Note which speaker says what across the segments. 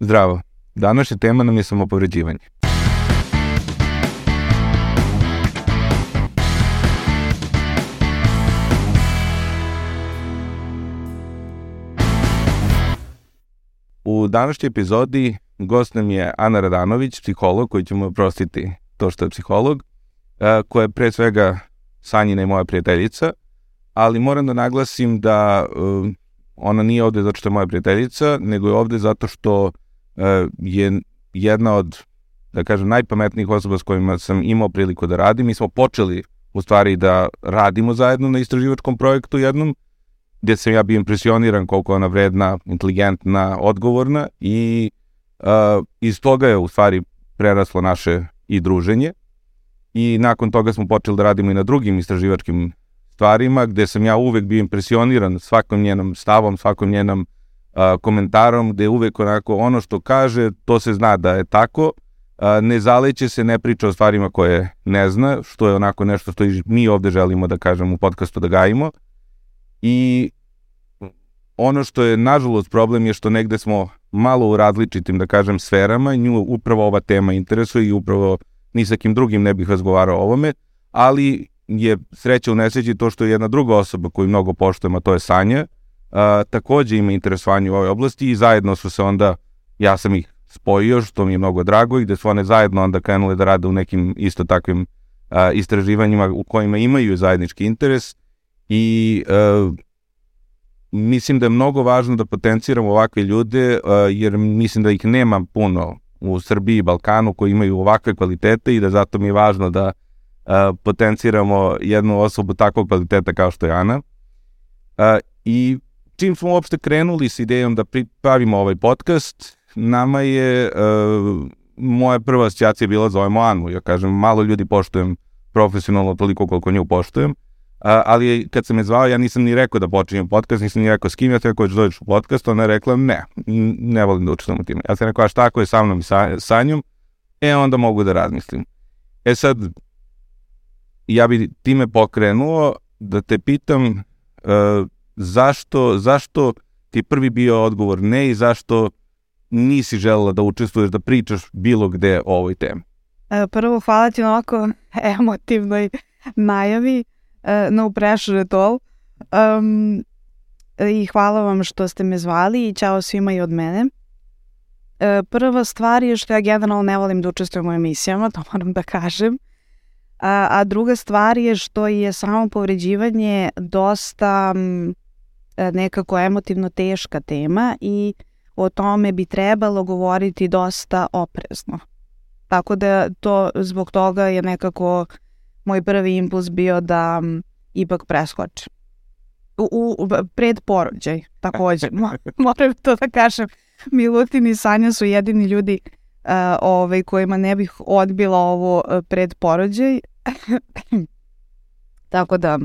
Speaker 1: Zdravo. Današnja tema nam je samopovređivanje. U današnjoj epizodi gost nam je Ana Radanović, psiholog koji ćemo prostiti to što je psiholog, koja je pre svega Sanjina i moja prijateljica, ali moram da naglasim da ona nije ovde zato što je moja prijateljica, nego je ovde zato što je jedna od, da kažem, najpametnijih osoba s kojima sam imao priliku da radim. Mi smo počeli u stvari da radimo zajedno na istraživačkom projektu jednom, gde sam ja bio impresioniran koliko ona vredna, inteligentna, odgovorna i uh, iz toga je u stvari preraslo naše i druženje i nakon toga smo počeli da radimo i na drugim istraživačkim stvarima gde sam ja uvek bio impresioniran svakom njenom stavom, svakom njenom a, komentarom gde uvek onako ono što kaže, to se zna da je tako, a, ne zaleće se, ne priča o stvarima koje ne zna, što je onako nešto što mi ovde želimo da kažemo u podcastu da gajimo. I ono što je nažalost problem je što negde smo malo u različitim, da kažem, sferama, nju upravo ova tema interesuje i upravo ni sa kim drugim ne bih razgovarao o ovome, ali je sreća u nesreći to što je jedna druga osoba koju mnogo poštujem, a to je Sanja, a, takođe ima interesovanje u ovoj oblasti i zajedno su se onda, ja sam ih spojio, što mi je mnogo drago i gde su one zajedno onda krenule da rade u nekim isto takvim a, istraživanjima u kojima imaju zajednički interes i a, mislim da je mnogo važno da potenciramo ovakve ljude a, jer mislim da ih nema puno u Srbiji i Balkanu koji imaju ovakve kvalitete i da zato mi je važno da a, potenciramo jednu osobu takvog kvaliteta kao što je Ana. A, I čim smo uopšte krenuli s idejom da pravimo ovaj podcast, nama je, uh, moja prva asocijacija bila zovemo Anu. Ja kažem, malo ljudi poštujem profesionalno toliko koliko nju poštujem, uh, ali kad sam je zvao, ja nisam ni rekao da počinjem podcast, nisam ni rekao s kim ja te rekao da dođeš u podcast, ona je rekla ne, ne volim da učestvam u time. Ja sam rekao, a šta ako je sa mnom i sa, sa njom? E, onda mogu da razmislim. E sad, ja bi time pokrenuo da te pitam uh, zašto, zašto ti prvi bio odgovor ne i zašto nisi želela da učestvuješ, da pričaš bilo gde o ovoj temi?
Speaker 2: E, prvo, hvala ti na ovako emotivnoj najavi. Uh, no pressure at all. Um, I hvala vam što ste me zvali i čao svima i od mene. Uh, prva stvar je što ja generalno ne volim da učestvujem u emisijama, to moram da kažem. A, a druga stvar je što je samo povređivanje dosta m, E, nekako emotivno teška tema i o tome bi trebalo govoriti dosta oprezno. Tako da to zbog toga je nekako moj prvi impuls bio da ipak preskočim. U, u, pred porođaj, takođe. Moram to da kažem. Milutin i Sanja su jedini ljudi uh, ovaj, kojima ne bih odbila ovo uh, pred porođaj. Tako da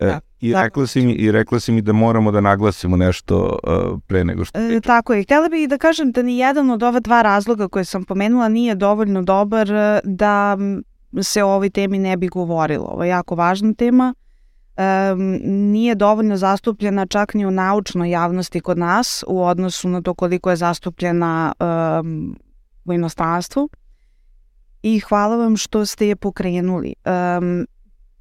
Speaker 1: E, I, rekla si mi, I rekla si mi da moramo da naglasimo nešto uh, pre nego što
Speaker 2: E, tako je. Htela bih da kažem da ni jedan od ova dva razloga koje sam pomenula nije dovoljno dobar e, da se o ovoj temi ne bi govorilo. Ovo je jako važna tema. Um, nije dovoljno zastupljena čak ni u naučnoj javnosti kod nas u odnosu na to koliko je zastupljena um, u inostranstvu. I hvala vam što ste je pokrenuli. Um,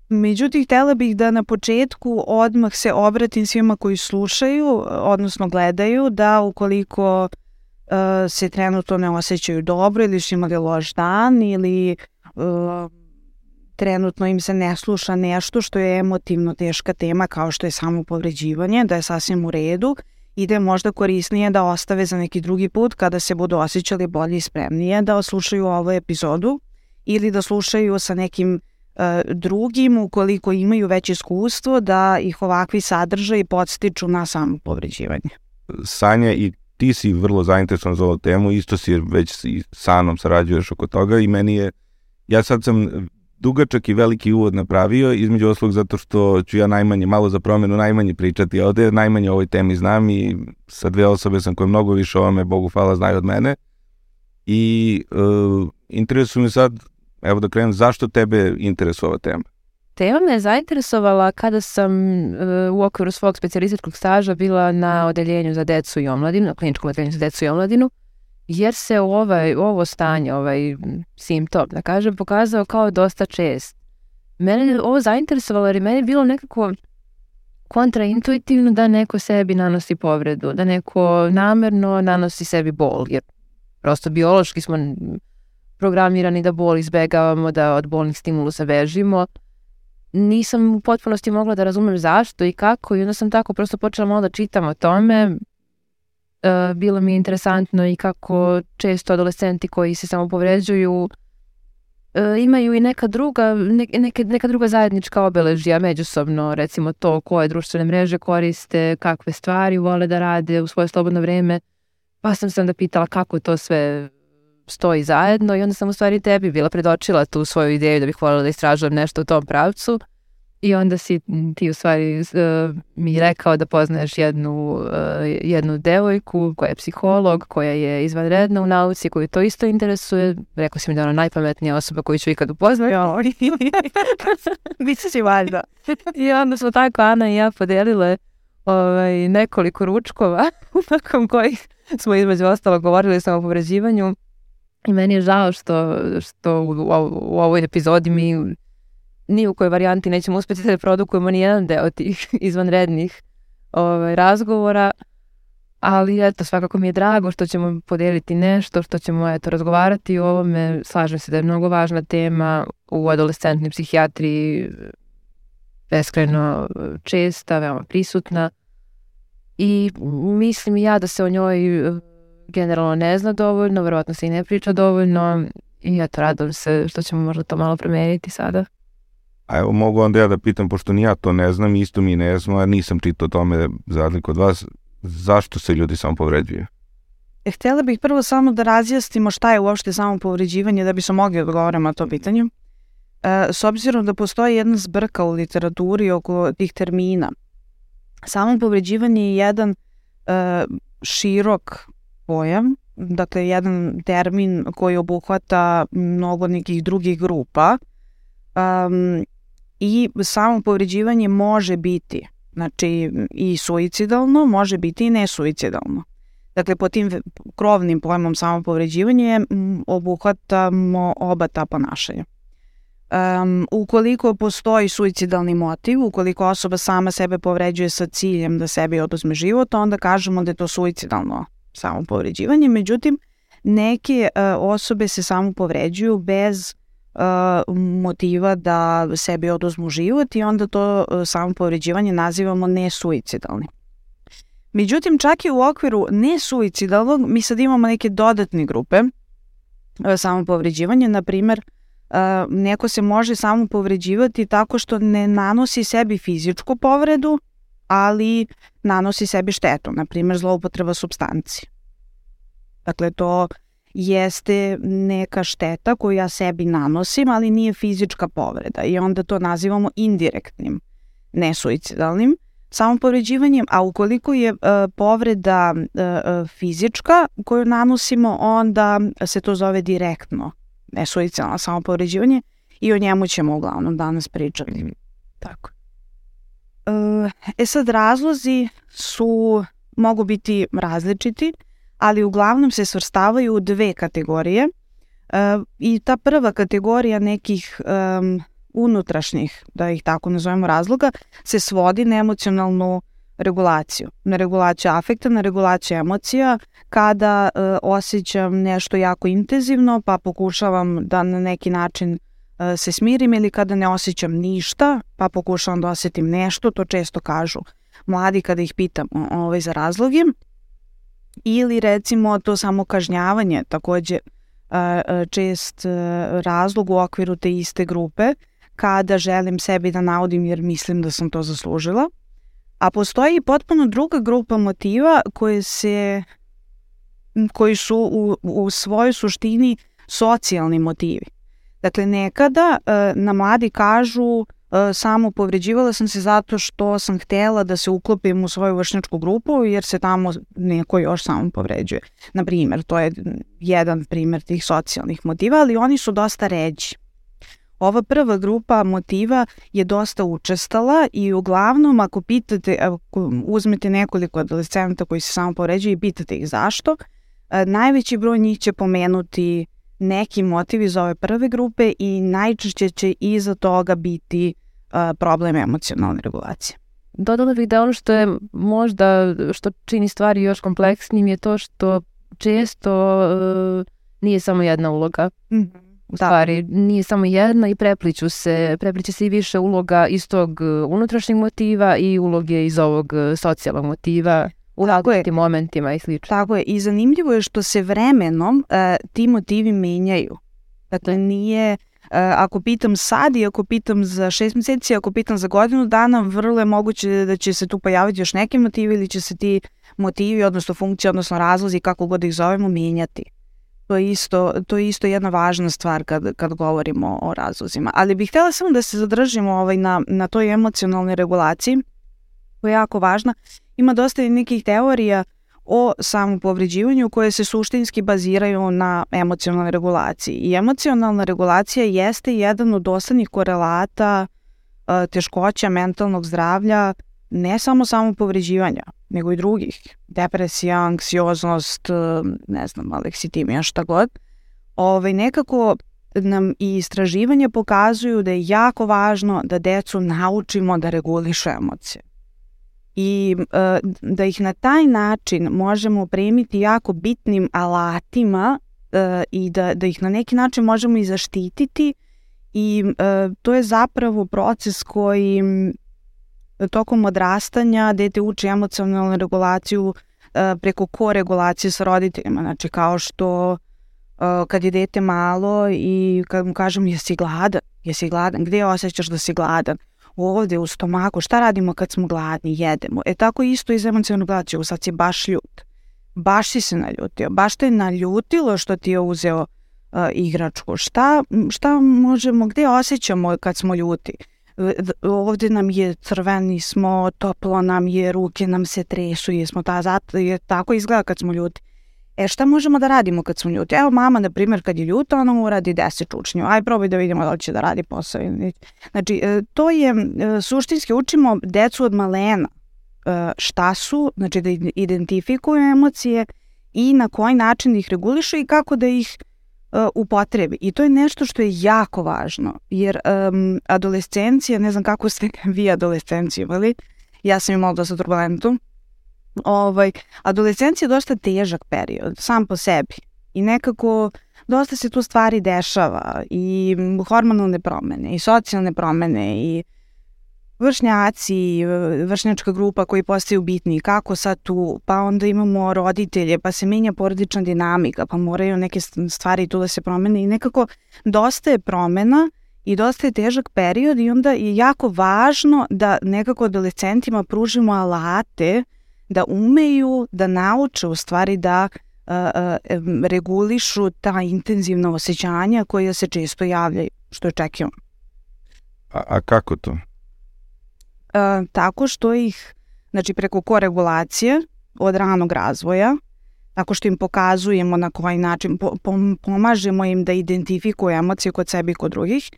Speaker 2: Međutim, htela bih da na početku odmah se obratim svima koji slušaju, odnosno gledaju, da ukoliko uh, se trenutno ne osjećaju dobro ili su imali loš dan ili uh, trenutno im se ne sluša nešto što je emotivno teška tema kao što je samo povređivanje, da je sasvim u redu i da je možda korisnije da ostave za neki drugi put kada se budu osjećali bolje i spremnije da oslušaju ovu epizodu ili da slušaju sa nekim drugim ukoliko imaju već iskustvo da ih ovakvi sadržaji podstiču na samo povređivanje.
Speaker 1: Sanja i ti si vrlo zainteresovan za ovu temu, isto si već i sa mnom sarađuješ oko toga i meni je, ja sad sam dugačak i veliki uvod napravio, između oslog zato što ću ja najmanje, malo za promenu, najmanje pričati ovde, najmanje o ovoj temi znam i sa dve osobe sam koje mnogo više o ovome, Bogu hvala, znaju od mene. I uh, interesuje me sad Evo da krenem, zašto tebe interesuje ova tema?
Speaker 3: Tema me je zainteresovala kada sam uh, u okviru svog specijalističkog staža bila na odeljenju za decu i omladinu, na kliničkom odeljenju za decu i omladinu jer se ovaj, ovo stanje, ovaj simptom, da kažem, pokazao kao dosta čest. Mene je ovo zainteresovalo jer je meni bilo nekako kontraintuitivno da neko sebi nanosi povredu, da neko namerno nanosi sebi bol, jer prosto biološki smo programirani da bol izbegavamo, da od bolnih stimulusa bežimo. Nisam u potpunosti mogla da razumem zašto i kako i onda sam tako prosto počela malo da čitam o tome. E, bilo mi je interesantno i kako često adolescenti koji se samo povređuju e, imaju i neka druga, ne, neke, neka druga zajednička obeležja međusobno, recimo to koje društvene mreže koriste, kakve stvari vole da rade u svoje slobodno vreme. Pa sam se onda pitala kako to sve stoji zajedno i onda sam u stvari tebi bila predočila tu svoju ideju da bih voljela da istražujem nešto u tom pravcu i onda si ti u stvari uh, mi rekao da poznaješ jednu, uh, jednu devojku koja je psiholog, koja je izvanredna u nauci, koju to isto interesuje. Rekao si mi da je ona najpametnija osoba koju ću ikad upoznati.
Speaker 2: Biće si valjda.
Speaker 3: I onda smo tako Ana i ja podelile ovaj, nekoliko ručkova nakon kojih smo između ostalo govorili samo o povređivanju I meni je žao što, što u, u ovoj epizodi mi ni u kojoj varijanti nećemo uspjeti da produkujemo ni jedan deo tih izvanrednih ovaj, razgovora, ali eto, svakako mi je drago što ćemo podeliti nešto, što ćemo eto, razgovarati o ovome. Slažem se da je mnogo važna tema u adolescentnoj psihijatriji, beskrajno česta, veoma prisutna i mislim ja da se o njoj generalno ne zna dovoljno, verovatno se i ne priča dovoljno i eto, radujem se što ćemo možda to malo promeniti sada.
Speaker 1: A evo mogu onda ja da pitam, pošto ni ja to ne znam, isto mi ne znam, a nisam čitao o tome za razliku od vas, zašto se ljudi samo povređuju?
Speaker 2: E, htjela bih prvo samo da razjasnimo šta je uopšte samo povređivanje da bi se mogli odgovoriti na to pitanje. E, s obzirom da postoji jedna zbrka u literaturi oko tih termina, samo povređivanje je jedan e, širok pojam, dakle jedan termin koji obuhvata mnogo nekih drugih grupa um, i samo povređivanje može biti znači i suicidalno, može biti i nesuicidalno. Dakle, po tim krovnim pojmom samopovređivanje obuhvatamo oba ta ponašanja. Um, ukoliko postoji suicidalni motiv, ukoliko osoba sama sebe povređuje sa ciljem da sebi oduzme život, onda kažemo da je to suicidalno samo povređivanje, međutim neke uh, osobe se samo povređuju bez uh, motiva da sebi oduzmu život i onda to uh, samo povređivanje nazivamo nesuicidalnim. Međutim, čak i u okviru nesuicidalnog mi sad imamo neke dodatne grupe samo povređivanje, na primer neko se može samo povređivati tako što ne nanosi sebi fizičku povredu, ali nanosi sebi štetu, na primjer zloupotreba substancije. Dakle, to jeste neka šteta koju ja sebi nanosim, ali nije fizička povreda i onda to nazivamo indirektnim, nesuicidalnim samopovređivanjem, a ukoliko je uh, povreda uh, fizička koju nanosimo, onda se to zove direktno nesuicidalno samopovređivanje i o njemu ćemo uglavnom danas pričati. Tako. E sad, razlozi su, mogu biti različiti, ali uglavnom se svrstavaju u dve kategorije. E, I ta prva kategorija nekih um, unutrašnjih, da ih tako nazovemo razloga, se svodi na emocionalnu regulaciju. Na regulaciju afekta, na regulaciju emocija, kada uh, osjećam nešto jako intenzivno, pa pokušavam da na neki način E, se smirim ili kada ne osjećam ništa, pa pokušavam da osjetim nešto, to često kažu mladi kada ih pitam ovaj, za razloge. Ili recimo to samo kažnjavanje, takođe e, e, čest razlog u okviru te iste grupe, kada želim sebi da navodim jer mislim da sam to zaslužila. A postoji i potpuno druga grupa motiva koje se koji su u, u svojoj suštini socijalni motivi. Dakle, nekada e, na mladi kažu e, samo povređivala sam se zato što sam htela da se uklopim u svoju vršnjačku grupu jer se tamo neko još samo povređuje. Na primjer, to je jedan primjer tih socijalnih motiva, ali oni su dosta ređi. Ova prva grupa motiva je dosta učestala i uglavnom ako pitate, ako uzmete nekoliko adolescenta koji se samo povređuju i pitate ih zašto, e, najveći broj njih će pomenuti neki motiv iz ove prve grupe i najčešće će iza toga biti e, problem emocionalne regulacije.
Speaker 3: Dodala bih da ono što je možda, što čini stvari još kompleksnim je to što često uh, nije samo jedna uloga.
Speaker 2: Mm -hmm.
Speaker 3: U stvari, nije samo jedna i prepliću se, prepliće se i više uloga iz tog unutrašnjeg motiva i uloge iz ovog socijalnog motiva u različitim momentima i slično.
Speaker 2: Tako je. I zanimljivo je što se vremenom uh, ti motivi menjaju. Dakle, nije Uh, ako pitam sad i ako pitam za šest meseci, ako pitam za godinu dana, vrlo je moguće da će se tu pojaviti još neke motivi ili će se ti motivi, odnosno funkcije, odnosno razlozi, kako god ih zovemo, menjati. To je isto, to je isto jedna važna stvar kad, kad govorimo o razlozima. Ali bih htjela samo da se zadržimo ovaj, na, na toj emocionalnoj regulaciji, koja je jako važna. Ima dosta nekih teorija o samopovređivanju koje se suštinski baziraju na emocionalnoj regulaciji. I emocionalna regulacija jeste jedan od osnovnih korelata e, teškoća mentalnog zdravlja, ne samo samopovređivanja, nego i drugih. Depresija, anksioznost, e, ne znam, aleksitimija, šta god. Ovaj, nekako nam i istraživanja pokazuju da je jako važno da decu naučimo da regulišu emocije i e, da ih na taj način možemo opremiti jako bitnim alatima e, i da, da ih na neki način možemo i zaštititi i e, to je zapravo proces koji tokom odrastanja dete uči emocionalnu regulaciju preko koregulacije sa roditeljima, znači kao što kad je dete malo i kad mu kažem jesi gladan, jesi gladan, gde osjećaš da si gladan, ovde u stomaku, šta radimo kad smo gladni, jedemo. E tako isto i za emocijonu gladaću, sad si baš ljut. Baš si se naljutio, baš te naljutilo što ti je uzeo uh, igračku. Šta, šta možemo, gde osjećamo kad smo ljuti? ovde nam je crveni smo, toplo nam je, ruke nam se tresu, jesmo ta, zato je tako izgleda kad smo ljuti. E šta možemo da radimo kad smo ljuti? Evo mama, na primjer, kad je ljuta, ona uradi deset čučnju. Aj probaj da vidimo da li će da radi posao. Znači, e, to je, e, suštinski učimo decu od malena e, šta su, znači da identifikuju emocije i na koji način ih regulišu i kako da ih upotrebi. I to je nešto što je jako važno, jer um, adolescencija, ne znam kako ste vi adolescenciju imali, ja sam imala dosta turbulentu, ovaj, adolescencija je dosta težak period, sam po sebi. I nekako dosta se tu stvari dešava i hormonalne promene i socijalne promene i vršnjaci, vršnjačka grupa koji postaju bitni, kako sad tu, pa onda imamo roditelje, pa se menja porodična dinamika, pa moraju neke stvari tu da se promene i nekako dosta je promena i dosta je težak period i onda je jako važno da nekako adolescentima pružimo alate uh, da umeju da nauče u stvari da regulišu ta intenzivna osjećanja koja se često javljaju, što je čekio.
Speaker 1: A, a kako to?
Speaker 2: Uh, tako što ih, znači preko koregulacije od ranog razvoja, tako što im pokazujemo na koji način, po, pomažemo im da identifikuju emocije kod sebe i kod drugih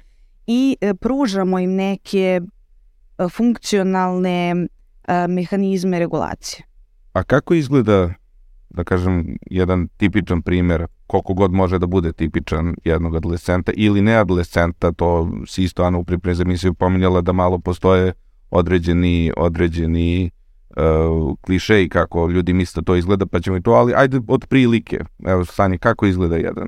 Speaker 2: i pružamo im neke funkcionalne mehanizme regulacije.
Speaker 1: A kako izgleda, da kažem, jedan tipičan primer, koliko god može da bude tipičan jednog adolescenta ili ne adolescenta, to si isto Ana u pripremi za emisiju pominjala da malo postoje određeni, određeni uh, kliše i kako ljudi misle da to izgleda, pa ćemo i to, ali ajde od prilike. Evo, Sanje, kako izgleda jedan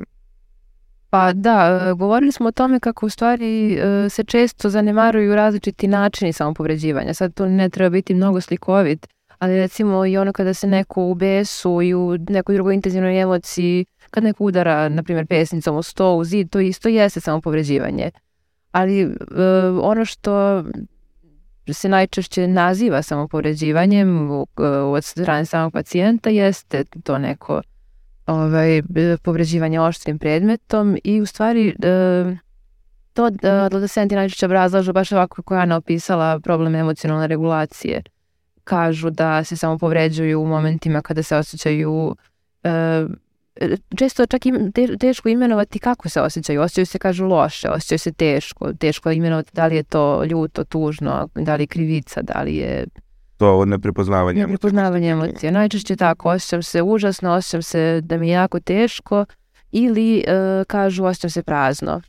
Speaker 3: Pa da, govorili smo o tome kako u stvari e, se često zanemaruju različiti načini samopovređivanja. Sad to ne treba biti mnogo slikovit, ali recimo i ono kada se neko u besu i u nekoj drugoj intenzivnoj emociji, kad neko udara, na primjer, pesnicom u sto, u zid, to isto jeste samopovređivanje. Ali uh, ono što se najčešće naziva samopovređivanjem od strane samog pacijenta jeste to neko ovaj, povređivanje oštrim predmetom i u stvari uh, to da adolescenti najčešće obrazlažu baš ovako kako je Ana opisala problem emocionalne regulacije kažu da se samo povređuju u momentima kada se osjećaju uh, često čak im, te, teško imenovati kako se osjećaju. Osjećaju se, kažu, loše, osjećaju se teško. Teško imenovati da li je to ljuto, tužno, da li je krivica, da li je
Speaker 1: to neprepoznavanje emocija.
Speaker 3: Neprepoznavanje emocija. Najčešće tako, osjećam se užasno, osjećam se da mi je jako teško ili e, kažu osjećam se prazno.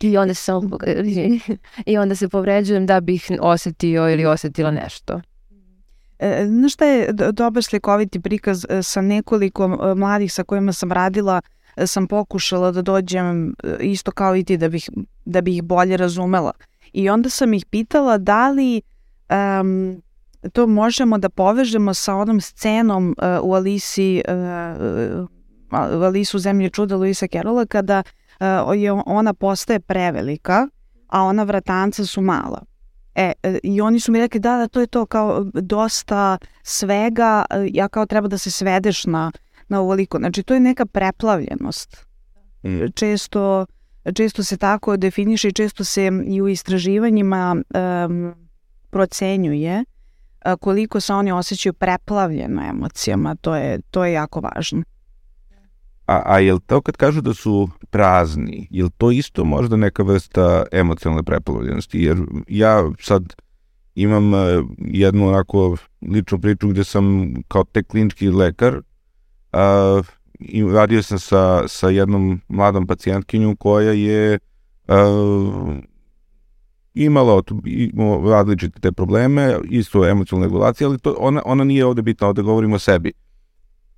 Speaker 3: I onda se samo i onda se povređujem da bih osetio ili osetila nešto.
Speaker 2: E, Znaš šta je do- dobar slikoviti prikaz e, sa nekoliko e, mladih sa kojima sam radila, sam pokušala da dođem isto kao i ti da bih, da bih ih bolje razumela. I onda sam ih pitala da li em, to možemo da povežemo sa onom scenom e, u Alisi, e, e, u Alisu u zemlji čuda Luisa Carola kada e, je ona postaje prevelika, a ona vratanca su mala. E, i oni su mi rekli da, da, to je to kao dosta svega, ja kao treba da se svedeš na, na ovoliko. Znači, to je neka preplavljenost.
Speaker 1: Mm.
Speaker 2: Često, često se tako definiše i često se i u istraživanjima em, procenjuje koliko se oni osjećaju preplavljeno emocijama. To je, to je jako važno.
Speaker 1: A, a jel to kad kažu da su prazni, jel to isto možda neka vrsta emocionalne preplavljenosti? Jer ja sad imam eh, jednu onako ličnu priču gde sam kao tek klinički lekar a, i radio sam sa, sa jednom mladom pacijentkinjom koja je a, imala imala različite te probleme, isto emocionalne regulacije, ali to, ona, ona nije ovde bitna, ovde govorimo o sebi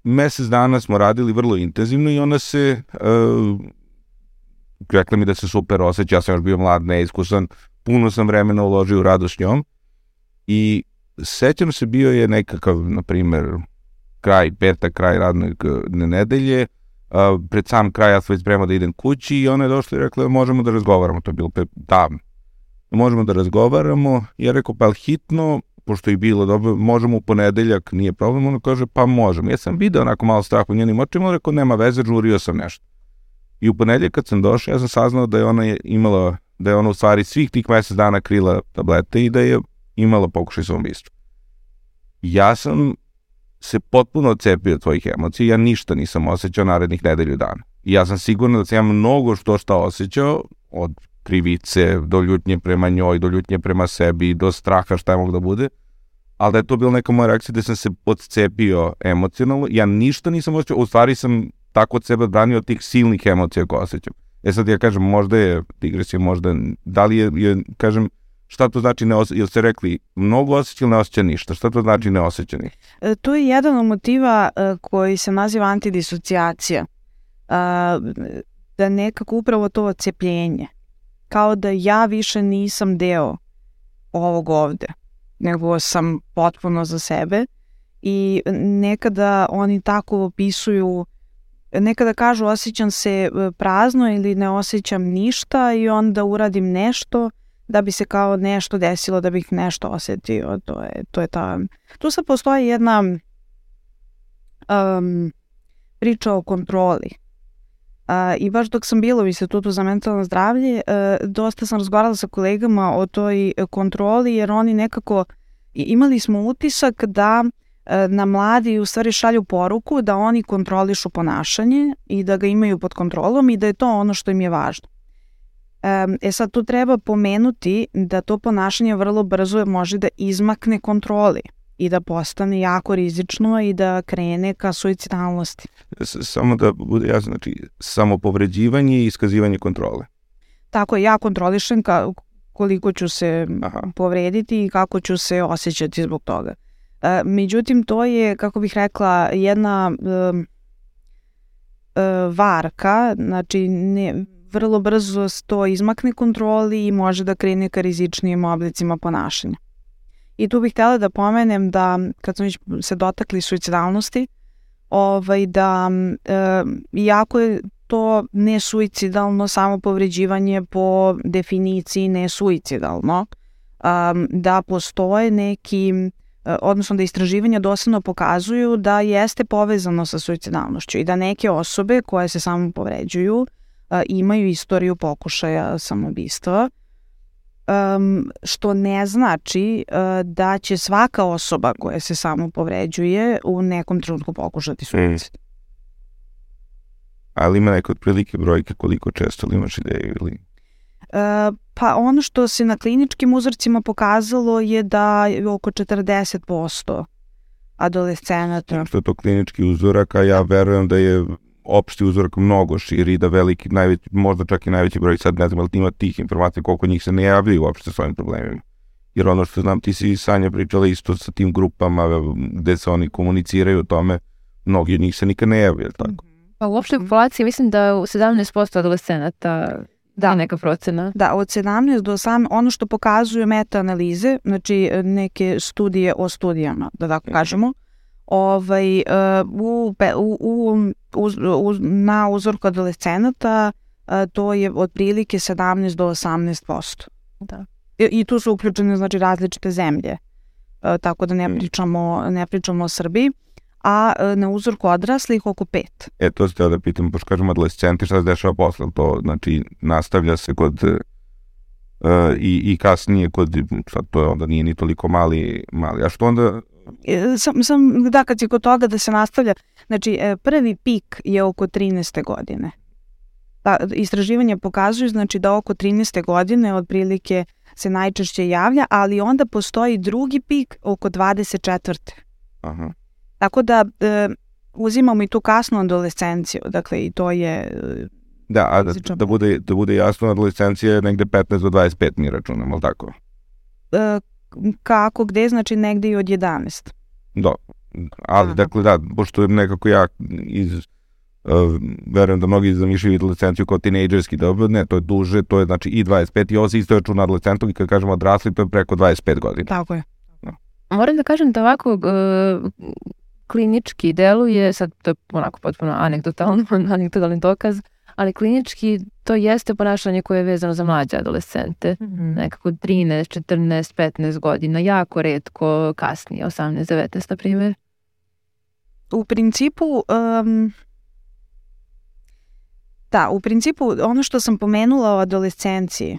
Speaker 1: mesec dana smo radili vrlo intenzivno i ona se uh, rekla mi da se super osjeća, ja sam još bio mlad, neiskusan, puno sam vremena uložio u radu s njom i sećam se bio je nekakav, na primer, kraj, petak, kraj radne k- nedelje, uh, pred sam kraj ja sam već da idem kući i ona je došla i rekla možemo da razgovaramo, to je bilo davno. Možemo da razgovaramo, ja rekao pa hitno, pošto je bilo dobro, možemo u ponedeljak, nije problem, ona kaže pa možemo. Ja sam video onako malo strah u njenim očima, rekao nema veze, žurio sam nešto. I u ponedeljak kad sam došao, ja sam saznao da je ona imala, da je ona u stvari svih tih mesec dana krila tablete i da je imala pokušaj samoubistva. Ja sam se potpuno odcepio od tvojih emocija, ja ništa nisam osjećao narednih nedelju dana. I ja sam siguran da sam ja mnogo što šta osjećao, od krivice, do ljutnje prema njoj, do ljutnje prema sebi, do straha šta je mogu da bude, ali da je to bila neka moja reakcija da sam se podcepio emocionalno, ja ništa nisam osjećao, u stvari sam tako od sebe odbranio od tih silnih emocija koje osjećam. E sad ja kažem, možda je digresija, možda, da li je, je kažem, šta to znači ne osjeća, jel ste rekli, mnogo osjeća ili ne osjeća ništa, šta to znači ne osjeća ništa?
Speaker 2: E, To je jedan od motiva e, koji se naziva antidisocijacija. A, Da nekako upravo to odcepljenje. Kao da ja više nisam deo ovog ovde, nego sam potpuno za sebe i nekada oni tako opisuju nekada kažu osjećam se e, prazno ili ne osjećam ništa i onda uradim nešto da bi se kao nešto desilo, da bih nešto osetio. To je, to je ta... Tu sad postoji jedna um, priča o kontroli. A, I baš dok sam bila u Institutu za mentalno zdravlje, e, dosta sam razgovarala sa kolegama o toj e, kontroli, jer oni nekako, imali smo utisak da e, na mladi u stvari šalju poruku da oni kontrolišu ponašanje i da ga imaju pod kontrolom i da je to ono što im je važno. E sad tu treba pomenuti da to ponašanje vrlo brzo može da izmakne kontroli i da postane jako rizično i da krene ka suicidalnosti.
Speaker 1: Samo da bude jasno, znači, samopovređivanje i iskazivanje kontrole.
Speaker 2: Tako je, ja kontrolišem ka, koliko ću se
Speaker 1: Aha.
Speaker 2: povrediti i kako ću se osjećati zbog toga. E, međutim, to je, kako bih rekla, jedna um, e, varka, znači ne, vrlo brzo to izmakne kontroli i može da krene ka rizičnijim oblicima ponašanja. I tu bih htjela da pomenem da, kad smo se dotakli suicidalnosti, ovaj, da e, iako je to nesuicidalno samopovređivanje po definiciji nesuicidalno, um, da postoje neki, e, odnosno da istraživanja dosledno pokazuju da jeste povezano sa suicidalnošću i da neke osobe koje se samo povređuju a, imaju istoriju pokušaja samobistva, um, što ne znači uh, da će svaka osoba koja se samo povređuje u nekom trenutku pokušati suicid.
Speaker 1: Ali ima neke otprilike brojke koliko često ili imaš ideju ili...
Speaker 2: pa ono što se na kliničkim uzorcima pokazalo je da je oko 40% adolescenata.
Speaker 1: Što je to klinički uzorak, a ja verujem da je opšti uzorak mnogo širi, da veliki, najveći, možda čak i najveći broj, sad ne znam, ali ima tih informacija koliko njih se ne javljaju uopšte s ovim problemima. Jer ono što znam, ti si Sanja pričala isto sa tim grupama gde se oni komuniciraju o tome, mnogi od njih se nikad ne javljaju, tako?
Speaker 3: Pa u opštoj populaciji mislim da u 17% adolescenata da. neka procena.
Speaker 2: Da, od 17 do 18, ono što pokazuju meta-analize, znači neke studije o studijama, da tako kažemo, ovaj, u, u, u, uz, uz, na uzorku adolescenata to je otprilike 17 do 18%. Da. I, I tu su uključene znači različite zemlje. Tako da ne mm. pričamo, ne pričamo o Srbiji a na uzorku odraslih oko pet.
Speaker 1: E, to ste da pitam, pošto kažemo adolescenti, šta se dešava posle? To, znači, nastavlja se kod uh, i, i kasnije kod, sad to je onda nije ni toliko mali, mali. A što onda
Speaker 2: sam, sam, da, kad si kod toga da se nastavlja, znači prvi pik je oko 13. godine. Da, istraživanje pokazuju znači da oko 13. godine otprilike se najčešće javlja, ali onda postoji drugi pik oko 24. Aha. Tako da e, uzimamo i tu kasnu adolescenciju, dakle i to je e,
Speaker 1: Da, a da, da, bude, da bude jasno, adolescencija je negde 15 do 25 mi računamo, ali tako?
Speaker 2: E, kako, gde, znači negde i od 11.
Speaker 1: Da, ali Aha. dakle da, pošto je nekako ja iz Uh, verujem da mnogi zamišljaju adolescenciju kao tinejdžerski dobu, ne, to je duže, to je znači i 25 i ovo se isto računa adolescentom i kad kažemo odrasli, to je preko 25 godina.
Speaker 2: Tako je.
Speaker 3: No. Moram da kažem da ovako uh, klinički deluje, sad to je onako potpuno anegdotalno, anegdotalni dokaz, ali klinički to jeste ponašanje koje je vezano za mlađe adolescente, mm -hmm. nekako 13, 14, 15 godina, jako redko kasnije, 18, 19 na primjer.
Speaker 2: U principu, um, da, u principu ono što sam pomenula o adolescenciji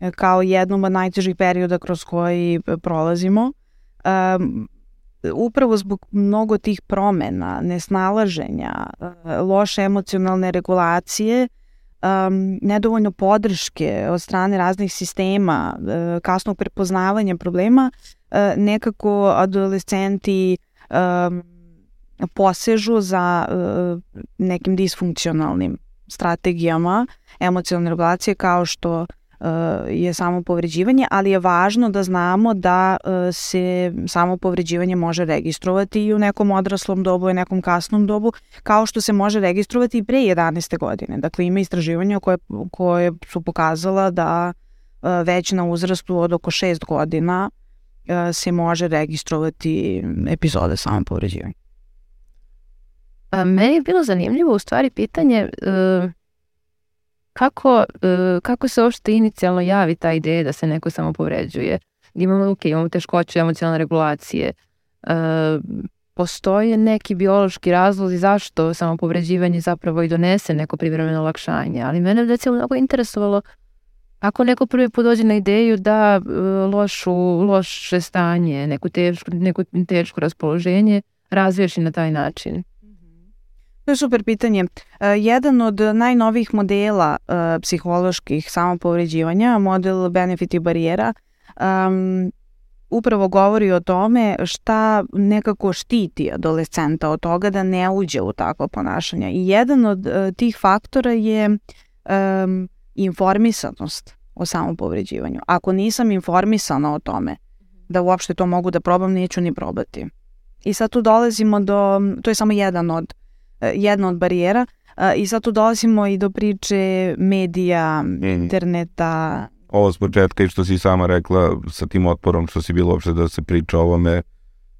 Speaker 2: e, kao jednom od najtežih perioda kroz koji prolazimo, um, upravo zbog mnogo tih promena, nesnalaženja, e, loše emocionalne regulacije, um, nedovoljno podrške od strane raznih sistema, uh, kasnog prepoznavanja problema, uh, nekako adolescenti um, posežu za uh, nekim disfunkcionalnim strategijama emocionalne regulacije kao što Eh, je samo povređivanje, ali je važno da znamo da eh, se samo povređivanje može registrovati i u nekom odraslom dobu i nekom kasnom dobu, kao što se može registrovati i pre 11. godine. Dakle, ima istraživanja koje, koje su pokazala da eh, već na uzrastu od oko 6 godina se može registrovati epizode samopovređivanja.
Speaker 3: Meni je bilo zanimljivo u stvari pitanje uh kako, uh, kako se uopšte inicijalno javi ta ideja da se neko samo povređuje? Imamo, ok, imamo teškoće emocionalne regulacije. Uh, postoje neki biološki razlozi zašto samo povređivanje zapravo i donese neko privremeno olakšanje, ali mene recimo mnogo interesovalo ako neko prvi put dođe na ideju da uh, lošu, loše stanje, neku tešku, neku teško raspoloženje razviješi na taj način.
Speaker 2: To je super pitanje. Uh, jedan od najnovijih modela uh, psiholoških samopovređivanja, model benefit i barijera, um, upravo govori o tome šta nekako štiti adolescenta od toga da ne uđe u takvo ponašanje. I jedan od uh, tih faktora je um, informisanost o samopovređivanju. Ako nisam informisana o tome da uopšte to mogu da probam, neću ni probati. I sad tu dolazimo do, to je samo jedan od E, jedna od barijera i sad tu dolazimo i do priče medija, mm. interneta.
Speaker 1: Ovo s početka i što si sama rekla sa tim otporom što si bilo uopšte da se priča o ovome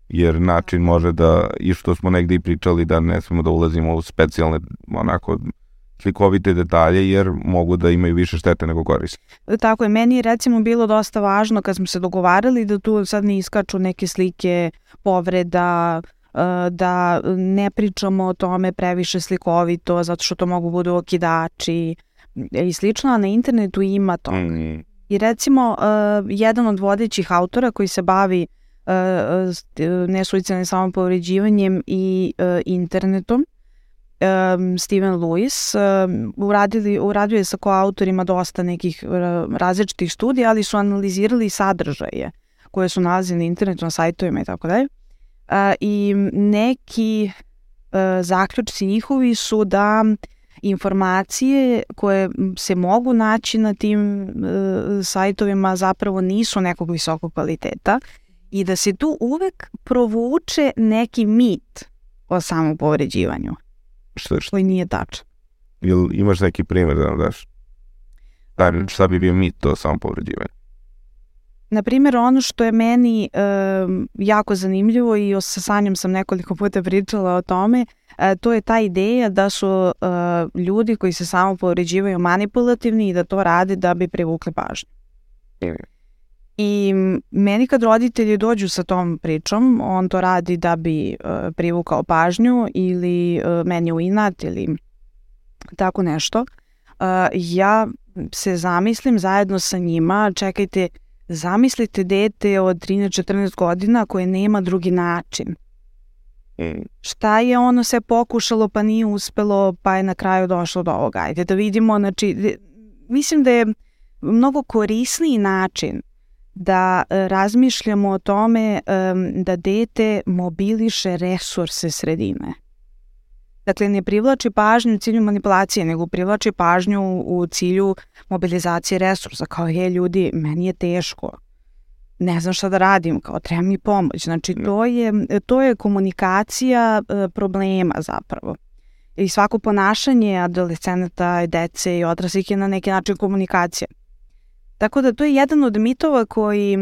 Speaker 1: jer način može da, i što smo negde i pričali, da ne smemo da ulazimo u specijalne onako slikovite detalje jer mogu da imaju više štete nego koriste.
Speaker 2: Tako je, meni je recimo bilo dosta važno kad smo se dogovarali da tu sad ne iskaču neke slike povreda, da ne pričamo o tome previše slikovito, zato što to mogu budu okidači i slično, a na internetu ima toga. Mm. I recimo, uh, jedan od vodećih autora koji se bavi uh, nesuicidnim samopovređivanjem i internetom, um, Steven Lewis, um, uradili, uradio je sa koautorima dosta nekih uh, različitih studija, ali su analizirali sadržaje koje su nalazili na internetu, na sajtovima i tako dalje. I neki uh, zaključci njihovi su da informacije koje se mogu naći na tim uh, sajtovima zapravo nisu nekog visokog kvaliteta i da se tu uvek provuče neki mit o samom povređivanju.
Speaker 1: Šta, šta?
Speaker 2: Koji nije tačan.
Speaker 1: Jel imaš neki primjer da nam daš? Da, šta bi bio mit to samo povređivanje?
Speaker 2: Na primjer, ono što je meni e, jako zanimljivo i sa Sanjom sam nekoliko puta pričala o tome, e, to je ta ideja da su e, ljudi koji se samo povređivaju manipulativni i da to rade da bi privukli pažnju. I meni kad roditelji dođu sa tom pričom, on to radi da bi uh, privukao pažnju ili uh, meni u inat ili tako nešto. Uh, ja se zamislim zajedno sa njima, čekajte, zamislite dete od 13-14 godina koje nema drugi način. Mm. Šta je ono se pokušalo pa nije uspelo pa je na kraju došlo do ovoga. Ajde da vidimo, znači, mislim da je mnogo korisniji način da e, razmišljamo o tome da dete mobiliše resurse sredine. Dakle, ne privlači pažnju u cilju manipulacije, nego privlači pažnju u cilju mobilizacije resursa. Kao, je ljudi, meni je teško, ne znam šta da radim, kao treba mi pomoć. Znači, da. to je, to je komunikacija e, problema zapravo. I svako ponašanje adolescenata, dece i odraslih je na neki način komunikacija. Tako da to je jedan od mitova koji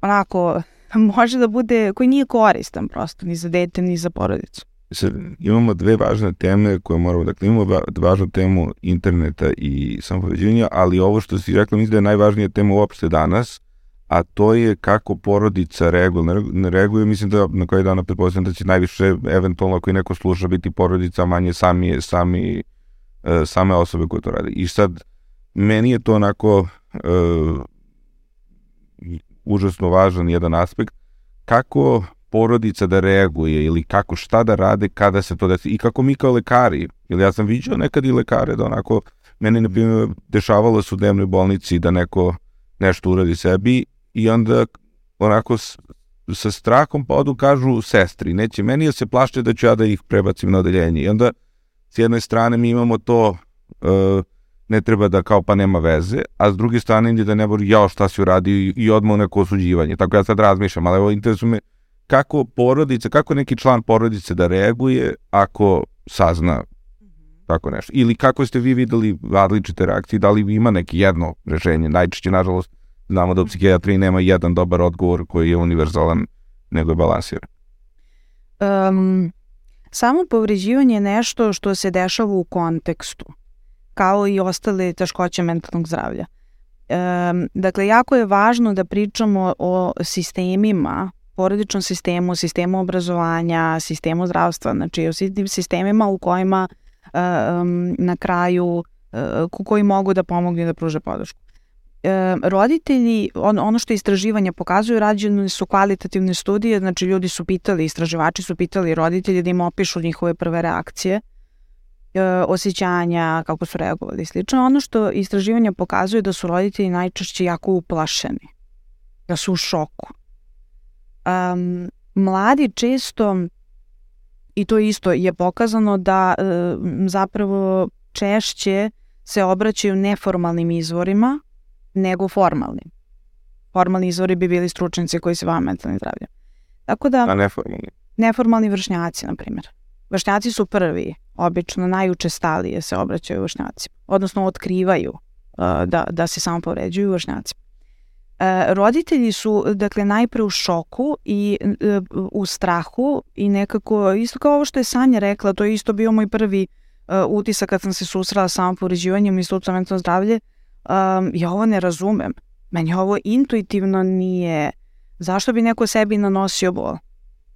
Speaker 2: onako može da bude, koji nije koristan prosto ni za dete ni za porodicu.
Speaker 1: Sad, imamo dve važne teme koje moramo, dakle imamo važnu temu interneta i samopoveđenja, ali ovo što si rekla mislim da je najvažnija tema uopšte danas, a to je kako porodica reaguje. Ne reaguje, mislim da na koji dana pretpostavljam da će najviše, eventualno ako i neko sluša, biti porodica, manje sami, sami, e, same osobe koje to rade. I sad, meni je to onako uh, užasno važan jedan aspekt, kako porodica da reaguje ili kako šta da rade kada se to desi. I kako mi kao lekari, ili ja sam vidio nekad i lekare da onako, meni na primjer dešavalo se u dnevnoj bolnici da neko nešto uradi sebi i onda onako s, sa strahom pa odu kažu sestri, neće meni da se plašte da ću ja da ih prebacim na odeljenje. I onda s jedne strane mi imamo to uh, ne treba da kao pa nema veze, a s druge strane ide da ne bori jao šta si uradio? I, i odmah neko osuđivanje. Tako ja sad razmišljam, ali evo interesuje me kako porodica, kako neki član porodice da reaguje ako sazna tako nešto. Ili kako ste vi videli različite reakcije, da li ima neki jedno rešenje, najčešće nažalost znamo da u psihijatriji nema jedan dobar odgovor koji je univerzalan, nego je balansiran.
Speaker 2: Um, samo povređivanje je nešto što se dešava u kontekstu kao i ostale teškoće mentalnog zdravlja. E, dakle, jako je važno da pričamo o sistemima, porodičnom sistemu, sistemu obrazovanja, sistemu zdravstva, znači o svim sistemima u kojima e, na kraju e, koji mogu da pomognu i da pruže podršku. E, roditelji, on, ono što istraživanja pokazuju, rađene su kvalitativne studije, znači ljudi su pitali, istraživači su pitali roditelji da im opišu njihove prve reakcije osjećanja, kako su reagovali i slično. Ono što istraživanja pokazuje da su roditelji najčešće jako uplašeni, da su u šoku. Um, mladi često, i to isto je pokazano da um, zapravo češće se obraćaju neformalnim izvorima nego formalnim. Formalni izvori bi bili stručnici koji se vam mentalni zdravlja. Tako da...
Speaker 1: A neformalni?
Speaker 2: Neformalni vršnjaci, na primjer. Vršnjaci su prvi obično najučestalije se obraćaju vršnjacima, odnosno otkrivaju uh, da, da se samo povređuju vršnjacima. E, roditelji su dakle najpre u šoku i e, u strahu i nekako isto kao ovo što je Sanja rekla, to je isto bio moj prvi e, utisak kad sam se susrela sa povređivanjem i mentalno zdravlje, um, ja ovo ne razumem. Meni ovo intuitivno nije zašto bi neko sebi nanosio bol?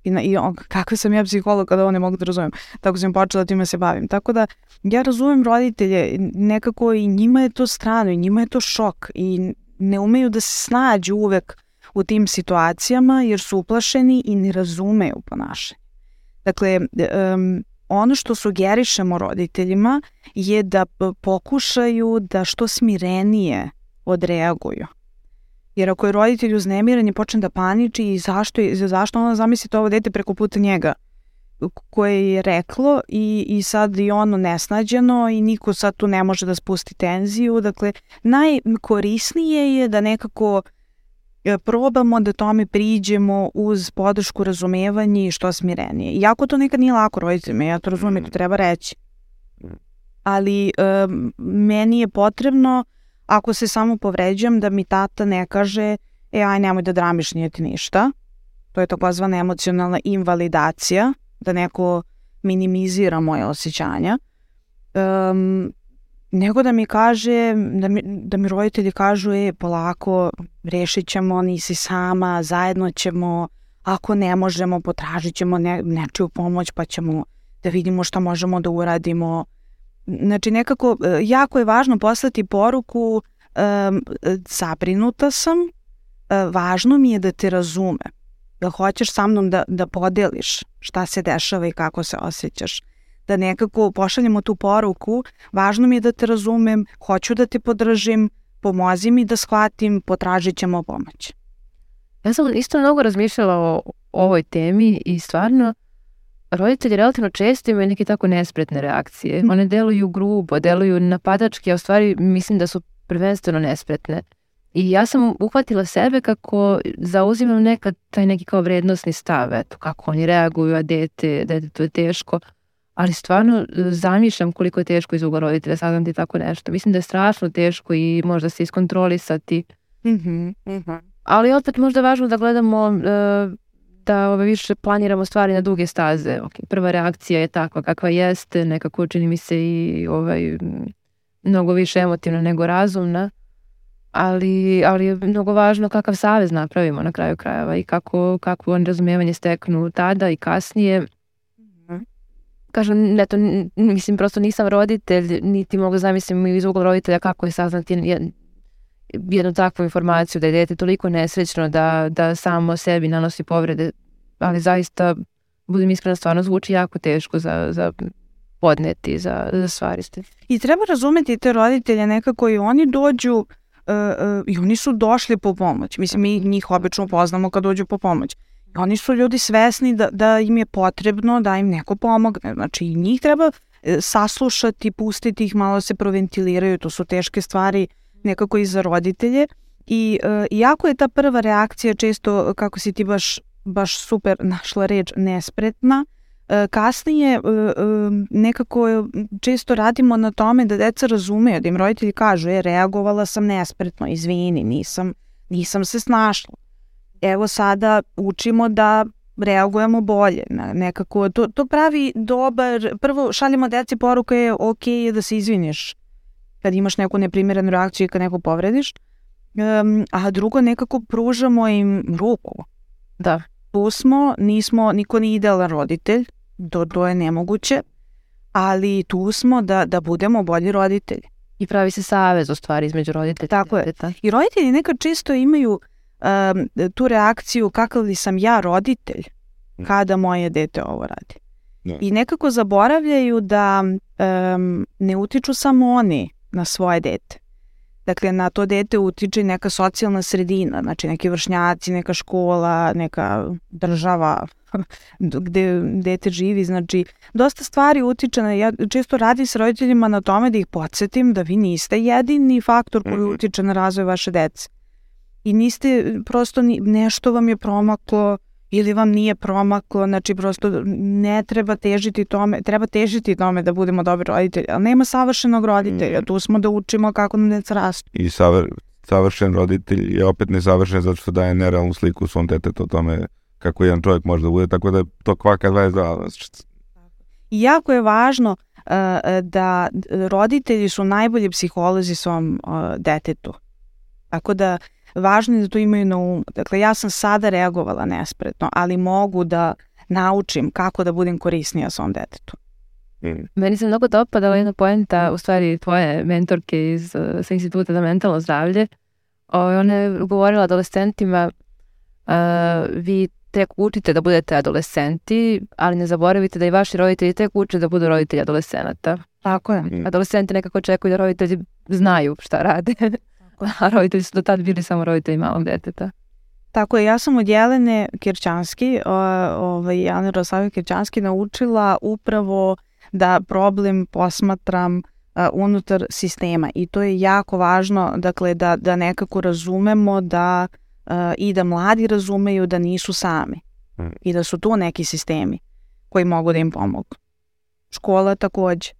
Speaker 2: I, na, i on, kakva sam ja psiholog kada ovo ne mogu da razumem. Tako sam počela time se bavim. Tako da ja razumem roditelje, nekako i njima je to strano i njima je to šok i ne umeju da se snađu uvek u tim situacijama jer su uplašeni i ne razumeju ponašanje. Dakle, um, ono što sugerišemo roditeljima je da pokušaju da što smirenije odreaguju. Jer ako je roditelj uznemiren i počne da paniči i zašto, zašto ona zamislite ovo dete preko puta njega koje je reklo i, i sad i ono nesnađeno i niko sad tu ne može da spusti tenziju. Dakle, najkorisnije je da nekako e, probamo da tome priđemo uz podršku razumevanja i što smirenije. Iako to nekad nije lako roditeljima, ja to razumem, to treba reći. Ali um, meni je potrebno, ako se samo povređam, da mi tata ne kaže e, aj nemoj da dramiš, nije ti ništa. To je takozvana emocionalna invalidacija, da neko minimizira moje osjećanja. Um, nego da mi kaže, da mi, da mi roditelji kažu, e, polako, rešit ćemo, nisi sama, zajedno ćemo, ako ne možemo, potražit ćemo ne, nečiju pomoć, pa ćemo da vidimo šta možemo da uradimo. Znači, nekako, e, jako je važno poslati poruku, um, zabrinuta sam, e, važno mi je da te razume, da hoćeš sa mnom da, da podeliš šta se dešava i kako se osjećaš da nekako pošaljemo tu poruku, važno mi je da te razumem, hoću da te podržim, pomozi mi da shvatim, potražit ćemo pomoć.
Speaker 3: Ja sam isto mnogo razmišljala o ovoj temi i stvarno roditelji relativno često imaju neke tako nespretne reakcije. One deluju grubo, deluju napadački, a u stvari mislim da su prvenstveno nespretne. I ja sam uhvatila sebe kako zauzimam nekad taj neki kao vrednostni stav, eto, kako oni reaguju, a dete, dete to je teško. Ali stvarno e, zamišljam koliko je teško iz ugla roditelja saznati tako nešto. Mislim da je strašno teško i možda se iskontrolisati.
Speaker 2: Mm -hmm, mm -hmm.
Speaker 3: Ali opet možda je važno da gledamo e, da ove, više planiramo stvari na duge staze. Ok, prva reakcija je takva kakva jeste, nekako čini mi se i ovaj, mnogo više emotivna nego razumna. Ali, ali je mnogo važno kakav savez napravimo na kraju krajeva i kako, kako oni razumevanje steknu tada i kasnije. Kažem, eto, n- mislim, prosto nisam roditelj, niti mogu zamislim iz ugla roditelja kako je saznati jed- jednu takvu informaciju da je dete toliko nesrećno da, da samo sebi nanosi povrede, ali zaista, budem iskrena, stvarno zvuči jako teško za, za podneti, za, za stvariste.
Speaker 2: I treba razumeti te roditelje nekako i oni dođu uh, uh, i oni su došli po pomoć. Mislim, mi njih obično poznamo kad dođu po pomoć. I oni su ljudi svesni da, da im je potrebno da im neko pomogne. Znači, njih treba e, saslušati, pustiti ih, malo se proventiliraju, to su teške stvari nekako i za roditelje. I uh, iako je ta prva reakcija često, kako si ti baš, baš super našla reč, nespretna, E, kasnije e, e, nekako često radimo na tome da deca razumeju, da im roditelji kažu, je, reagovala sam nespretno, izvini, nisam, nisam se snašla. Evo sada učimo da reagujemo bolje. Nekako, to, to pravi dobar, prvo šaljemo deci poruka je ok je da se izviniš kad imaš neku neprimjerenu reakciju i kad neko povrediš, um, a drugo nekako pružamo im ruku.
Speaker 3: Da.
Speaker 2: Tu smo, nismo, niko nije idealan roditelj, to, to je nemoguće, ali tu smo da, da budemo bolji roditelji.
Speaker 3: I pravi se savez u stvari između roditelja.
Speaker 2: Tako je.
Speaker 3: deteta.
Speaker 2: I roditelji nekad čisto imaju um, tu reakciju kakav li sam ja roditelj kada moje dete ovo radi.
Speaker 1: Da.
Speaker 2: I nekako zaboravljaju da um, ne utiču samo oni na svoje dete. Dakle, na to dete utiče i neka socijalna sredina, znači neki vršnjaci, neka škola, neka država gde dete živi, znači dosta stvari utiče na, ja često radim s roditeljima na tome da ih podsjetim da vi niste jedini faktor koji
Speaker 1: Mhm.
Speaker 2: utiče na razvoj vaše dece. I niste, prosto ni, nešto vam je promaklo ili vam nije promaklo, znači prosto ne treba težiti tome, treba težiti tome da budemo dobri roditelji, ali nema savršenog roditelja,
Speaker 1: Mhm.
Speaker 2: tu smo da učimo kako nam deca rastu.
Speaker 1: I savr, savršen roditelj je opet nesavršen zato što daje nerealnu sliku svom detetu o tome kako jedan čovjek može da bude, tako da je to kvaka 22.
Speaker 2: I jako je važno uh, da roditelji su najbolji psiholozi svom uh, detetu. Tako da važno je da to imaju na umu. Dakle, ja sam sada reagovala nespretno, ali mogu da naučim kako da budem korisnija svom detetu.
Speaker 3: Meni se mnogo dopadala jedna poenta, u stvari tvoje mentorke iz sa instituta za mentalno zdravlje. O, ona je govorila adolescentima, uh, vi tek učite da budete adolescenti, ali ne zaboravite da i vaši roditelji tek uče da budu roditelji adolescenata.
Speaker 2: Tako je.
Speaker 1: Mm.
Speaker 3: Adolescenti nekako čekuju da roditelji znaju šta rade, a roditelji su do tad bili samo roditelji malog deteta.
Speaker 2: Tako je, ja sam od Jelene Kirćanski, o, ovaj, Jelene Roslavije Kirćanski naučila upravo da problem posmatram a, unutar sistema i to je jako važno, dakle da, da nekako razumemo da i da mladi razumeju da nisu sami
Speaker 1: Mm.
Speaker 2: i da su tu neki sistemi koji mogu da im pomogu. Škola takođe.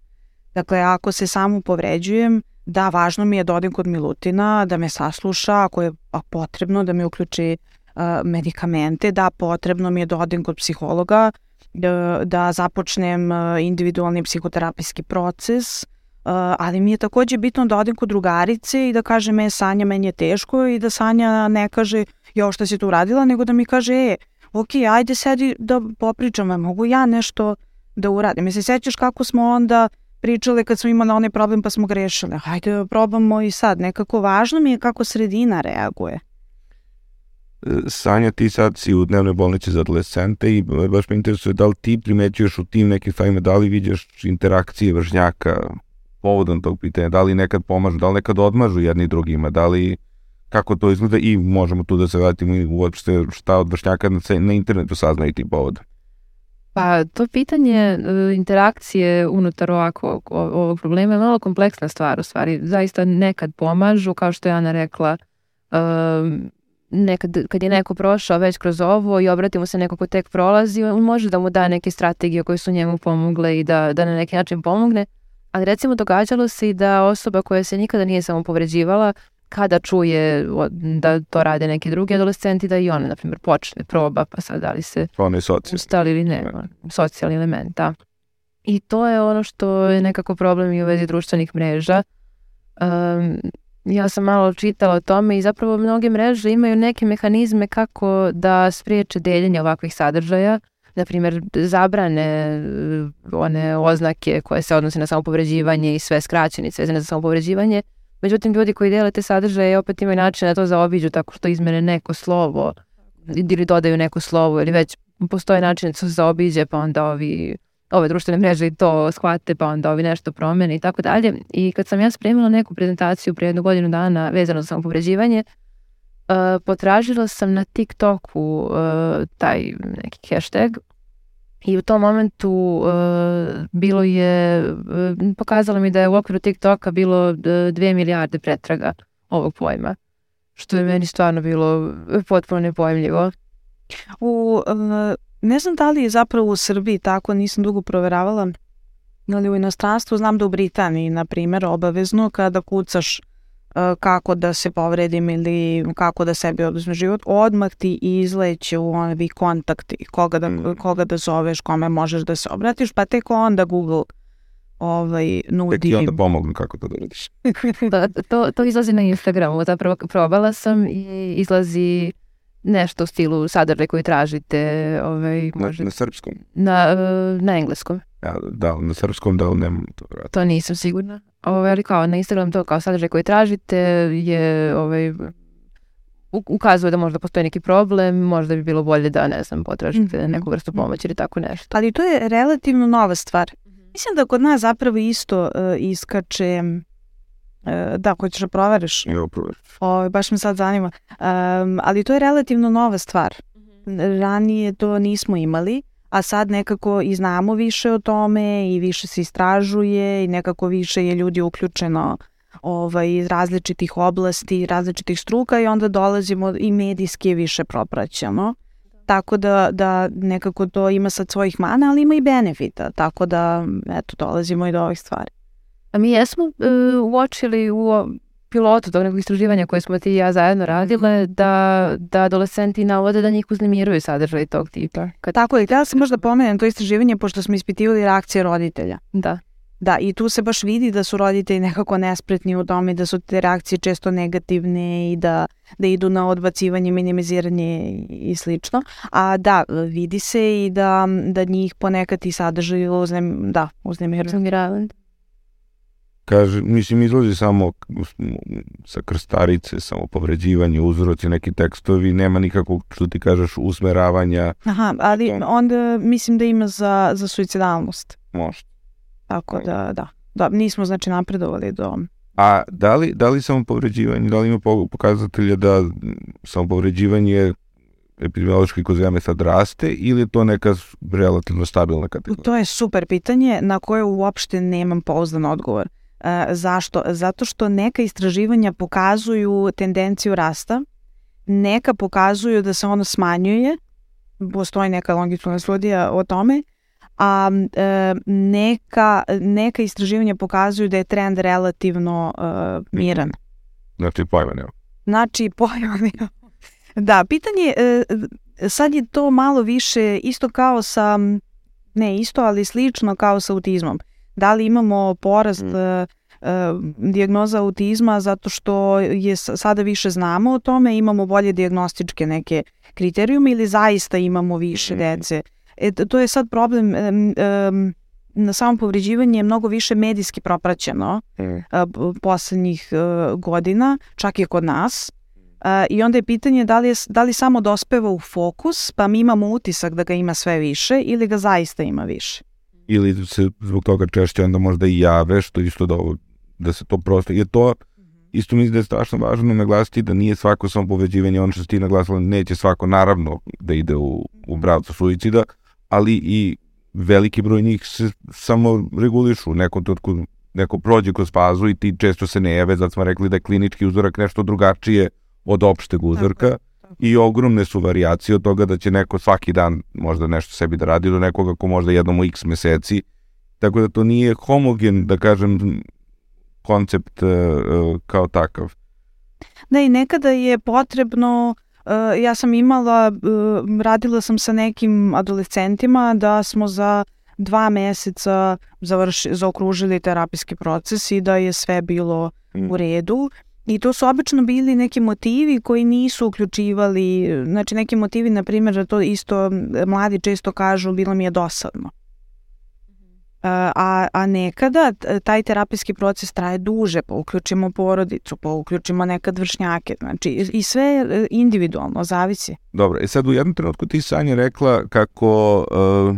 Speaker 2: Dakle, ako se samo povređujem, da, važno mi je da odem kod Milutina, da me sasluša, ako je potrebno da mi uključi a, medikamente, da, potrebno mi je da odem kod psihologa, da, da započnem a, individualni psihoterapijski proces, a, ali mi je takođe bitno da odem kod drugarice i da kaže me Sanja meni je teško i da Sanja ne kaže jo šta si tu uradila, nego da mi kaže e, ok, ajde sedi da popričamo, mogu ja nešto da uradim. Mi se sećaš kako smo onda pričale kad smo imali onaj problem pa smo grešile. Hajde probamo i sad. Nekako važno mi je kako sredina reaguje.
Speaker 1: E, Sanja, ti sad si u dnevnoj bolnici za adolescente i baš me interesuje da li ti primećuješ u tim nekim stavima, da li vidiš interakcije vršnjaka povodom tog pitanja, da li nekad pomažu, da li nekad odmažu jedni drugima, da li kako to izgleda i možemo tu da se vratimo i uopšte šta od vršnjaka na, na internetu saznaju ti povodom.
Speaker 3: Pa to pitanje e, interakcije unutar ovako, ovog problema je malo kompleksna stvar u stvari. Zaista nekad pomažu, kao što je Ana rekla, um, nekad kad je neko prošao već kroz ovo i obratimo se neko ko tek prolazi, on može da mu da neke strategije koje su njemu pomogle i da, da na neki način pomogne. Ali recimo događalo se i da osoba koja se nikada nije samo povređivala, kada čuje da to rade neki drugi adolescenti, da i ona, na primjer, počne, proba, pa sad da li se
Speaker 1: Pa socijal.
Speaker 3: ustali ili ne, socijalni element, da. I to je ono što je nekako problem i u vezi društvenih mreža. Um, ja sam malo čitala o tome i zapravo mnoge mreže imaju neke mehanizme kako da spriječe deljenje ovakvih sadržaja. Na primjer, zabrane uh, one oznake koje se odnose na samopovređivanje i sve skraćenice vezane za samopovređivanje. Međutim, ljudi koji dele te sadržaje opet imaju način da to zaobiđu tako što izmene neko slovo ili dodaju neko slovo ili već postoje način da se zaobiđe pa onda ovi ove društvene mreže i to shvate pa onda ovi nešto promene i tako dalje. I kad sam ja spremila neku prezentaciju prije jednu godinu dana vezano za samopovređivanje, uh, potražila sam na TikToku uh, taj neki hashtag i u tom momentu uh, bilo je, uh, pokazalo mi da je u okviru TikToka bilo uh, dve milijarde pretraga ovog pojma što je meni stvarno bilo potpuno nepojmljivo.
Speaker 2: U, e, ne znam da li je zapravo u Srbiji tako, nisam dugo proveravala, ali u inostranstvu znam da u Britaniji, na primjer, obavezno kada kucaš e, kako da se povredim ili kako da sebi oduzme život, odmah ti izleće u ovi kontakti, koga da,
Speaker 1: Mm.
Speaker 2: koga da zoveš, kome možeš da se obratiš, pa tek onda Google ovaj,
Speaker 1: Tek
Speaker 2: nudi.
Speaker 1: ti onda pomognu kako to da radiš.
Speaker 3: Da, to, to izlazi na Instagramu, zapravo probala sam i izlazi nešto u stilu sadržaj koji tražite, ovaj,
Speaker 1: Na,
Speaker 3: može,
Speaker 1: na srpskom.
Speaker 3: na, e, na engleskom.
Speaker 1: Ja, da, na srpskom da li nemam to vratiti.
Speaker 3: To nisam sigurna. Ovaj, ali kao na Instagram to kao sadržaj koji tražite je ovaj, ukazuje da možda postoji neki problem, možda bi bilo bolje da, ne znam, potražite
Speaker 2: Mhm.
Speaker 3: neku vrstu pomoći ili tako nešto.
Speaker 2: Ali to je relativno nova stvar. Mislim da kod nas zapravo isto uh, iskače, uh, da, hoćeš da proveriš,
Speaker 1: Evo, provjer.
Speaker 2: o, baš me sad zanima, um, ali to je relativno nova stvar. Ranije to nismo imali, a sad nekako i znamo više o tome i više se istražuje i nekako više je ljudi uključeno ovaj, iz različitih oblasti, različitih struka i onda dolazimo i medijski je više propraćeno. Tako da, da nekako to ima sad svojih mana, ali ima i benefita. Tako da, eto, dolazimo i do ovih stvari.
Speaker 3: A mi jesmo uh, uočili u pilotu tog nekog istraživanja koje smo ti i ja zajedno radile da, da adolescenti navode da njih uznemiruju sadržaj tog tipa. Kad,
Speaker 2: Tako je, htjela sam možda pomenem to istraživanje pošto smo ispitivali reakcije roditelja.
Speaker 3: da.
Speaker 2: Da, i tu se baš vidi da su roditelji nekako nespretni u tome da su te reakcije često negativne i da, da idu na odbacivanje, minimiziranje i slično. A da, vidi se i da, da njih ponekad i sadržaju uznem, da.
Speaker 3: Uznemiravanje.
Speaker 1: Kaže, mislim, izlazi samo sa krstarice, samo povređivanje, uzroci, neki tekstovi, nema nikakvog, što ti kažeš, usmeravanja.
Speaker 2: Aha, ali onda mislim da ima za, za suicidalnost.
Speaker 1: Može.
Speaker 2: Tako da, da. Da, nismo znači napredovali do...
Speaker 1: A da li, da li samo povređivanje, da li ima pokazatelja da samo povređivanje epidemiološki kod zemlje sad raste ili je to neka relativno stabilna kategorija?
Speaker 2: To je super pitanje na koje uopšte nemam pouzdan odgovor. E, zašto? Zato što neka istraživanja pokazuju tendenciju rasta, neka pokazuju da se ono smanjuje, postoji neka longitudna studija o tome, a e, neka, neka istraživanja pokazuju da je trend relativno e, miran.
Speaker 1: Znači pojma nema.
Speaker 2: Znači pojma nema. Da, pitanje, e, sad je to malo više isto kao sa, ne isto, ali slično kao sa autizmom. Da li imamo porast mm. E, e, dijagnoza autizma zato što je sada više znamo o tome, imamo bolje diagnostičke neke kriterijume ili zaista imamo više mm. dece. E, to je sad problem, e, e, na samom povređivanje je mnogo više medijski propraćeno mm. poslednjih godina, čak i kod nas. Uh, I onda je pitanje da li, je, da li samo dospeva u fokus, pa mi imamo utisak da ga ima sve više ili ga zaista ima više.
Speaker 1: Ili se zbog toga češće onda možda i jave, što isto da, da se to prosto... Je to isto mislim da je strašno važno naglasiti da nije svako samo poveđivanje, ono što ti naglasila, neće svako naravno da ide u, u bravcu suicida, ali i veliki broj njih se samo regulišu, nekom trenutku neko prođe kroz fazu i ti često se ne jave, zato smo rekli da je klinički uzorak nešto drugačije od opšteg uzorka i ogromne su variacije od toga da će neko svaki dan možda nešto sebi da radi do nekoga ko možda jednom u x meseci. Tako da to nije homogen, da kažem, koncept uh, kao takav.
Speaker 2: Da i nekada je potrebno uh, ja sam imala, uh, radila sam sa nekim adolescentima da smo za dva meseca završi, zaokružili terapijski proces i da je sve bilo mm. u redu I to su obično bili neki motivi koji nisu uključivali, znači neki motivi, na primjer, da to isto mladi često kažu, bilo mi je dosadno. A, a nekada taj terapijski proces traje duže, pa uključimo porodicu, pa uključimo nekad vršnjake, znači i sve individualno, zavisi.
Speaker 1: Dobro, i e sad u jednom trenutku ti Sanja rekla kako uh,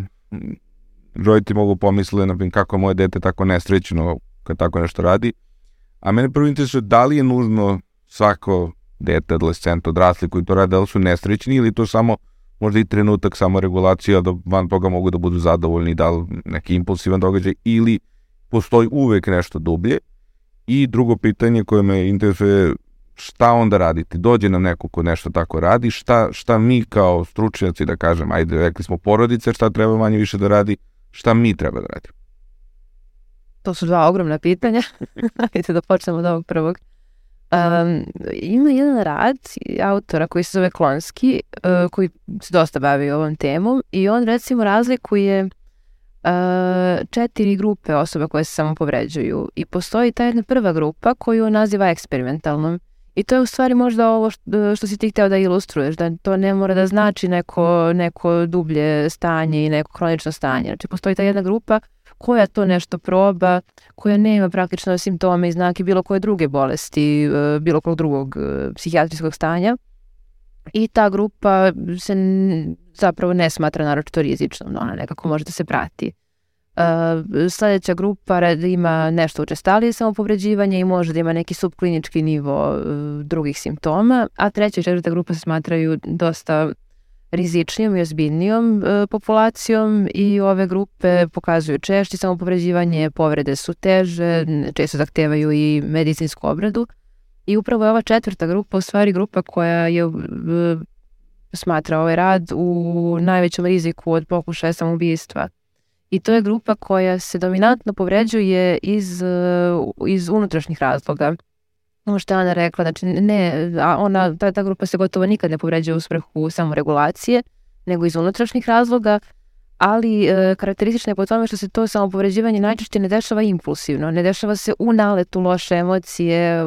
Speaker 1: roditelji mogu pomisliti, na primjer, kako je moje dete tako nesrećno kad tako nešto radi, A mene prvo interesuje da li je nužno svako dete, adolescent, odrasli koji to rade, da li su nesrećni ili to samo možda i trenutak samo regulacija da van toga mogu da budu zadovoljni, da li neki impulsivan događaj ili postoji uvek nešto dublje. I drugo pitanje koje me interesuje šta onda raditi? Dođe nam neko ko nešto tako radi, šta, šta mi kao stručnjaci da kažem, ajde, rekli smo porodice, šta treba manje više da radi, šta mi treba da radimo?
Speaker 3: To su dva ogromna pitanja. Hajde da počnemo od ovog prvog. Um, ima jedan rad autora koji se zove Klonski, uh, koji se dosta bavi ovom temom i on recimo razlikuje uh, četiri grupe osoba koje se samo povređuju i postoji ta jedna prva grupa koju on naziva eksperimentalnom i to je u stvari možda ovo što, što si ti hteo da ilustruješ, da to ne mora da znači neko, neko dublje stanje i neko kronično stanje. Znači postoji ta jedna grupa koja to nešto proba, koja nema praktično simptome i znake bilo koje druge bolesti, e, bilo kog drugog e, psihijatrijskog stanja. I ta grupa se zapravo ne smatra naročito rizičnom, ona nekako može da se prati. Uh, sledeća grupa ima nešto učestalije samopovređivanje i može da ima neki subklinički nivo uh, drugih simptoma, a treća i četvrta grupa se smatraju dosta rizičnijom i ozbiljnijom e, populacijom i ove grupe pokazuju češće samopovređivanje, povrede su teže, često zahtevaju i medicinsku obradu. I upravo je ova četvrta grupa u stvari grupa koja je e, smatra ovaj rad u najvećem riziku od pokušaja samoubistva. I to je grupa koja se dominantno povređuje iz, e, iz unutrašnjih razloga ono što je Ana rekla, znači ne, ona, ta, ta grupa se gotovo nikad ne povređuje u svrhu samoregulacije, nego iz unutrašnjih razloga, ali e, karakteristično je po tome što se to samopovređivanje najčešće ne dešava impulsivno, ne dešava se u naletu loše emocije, e,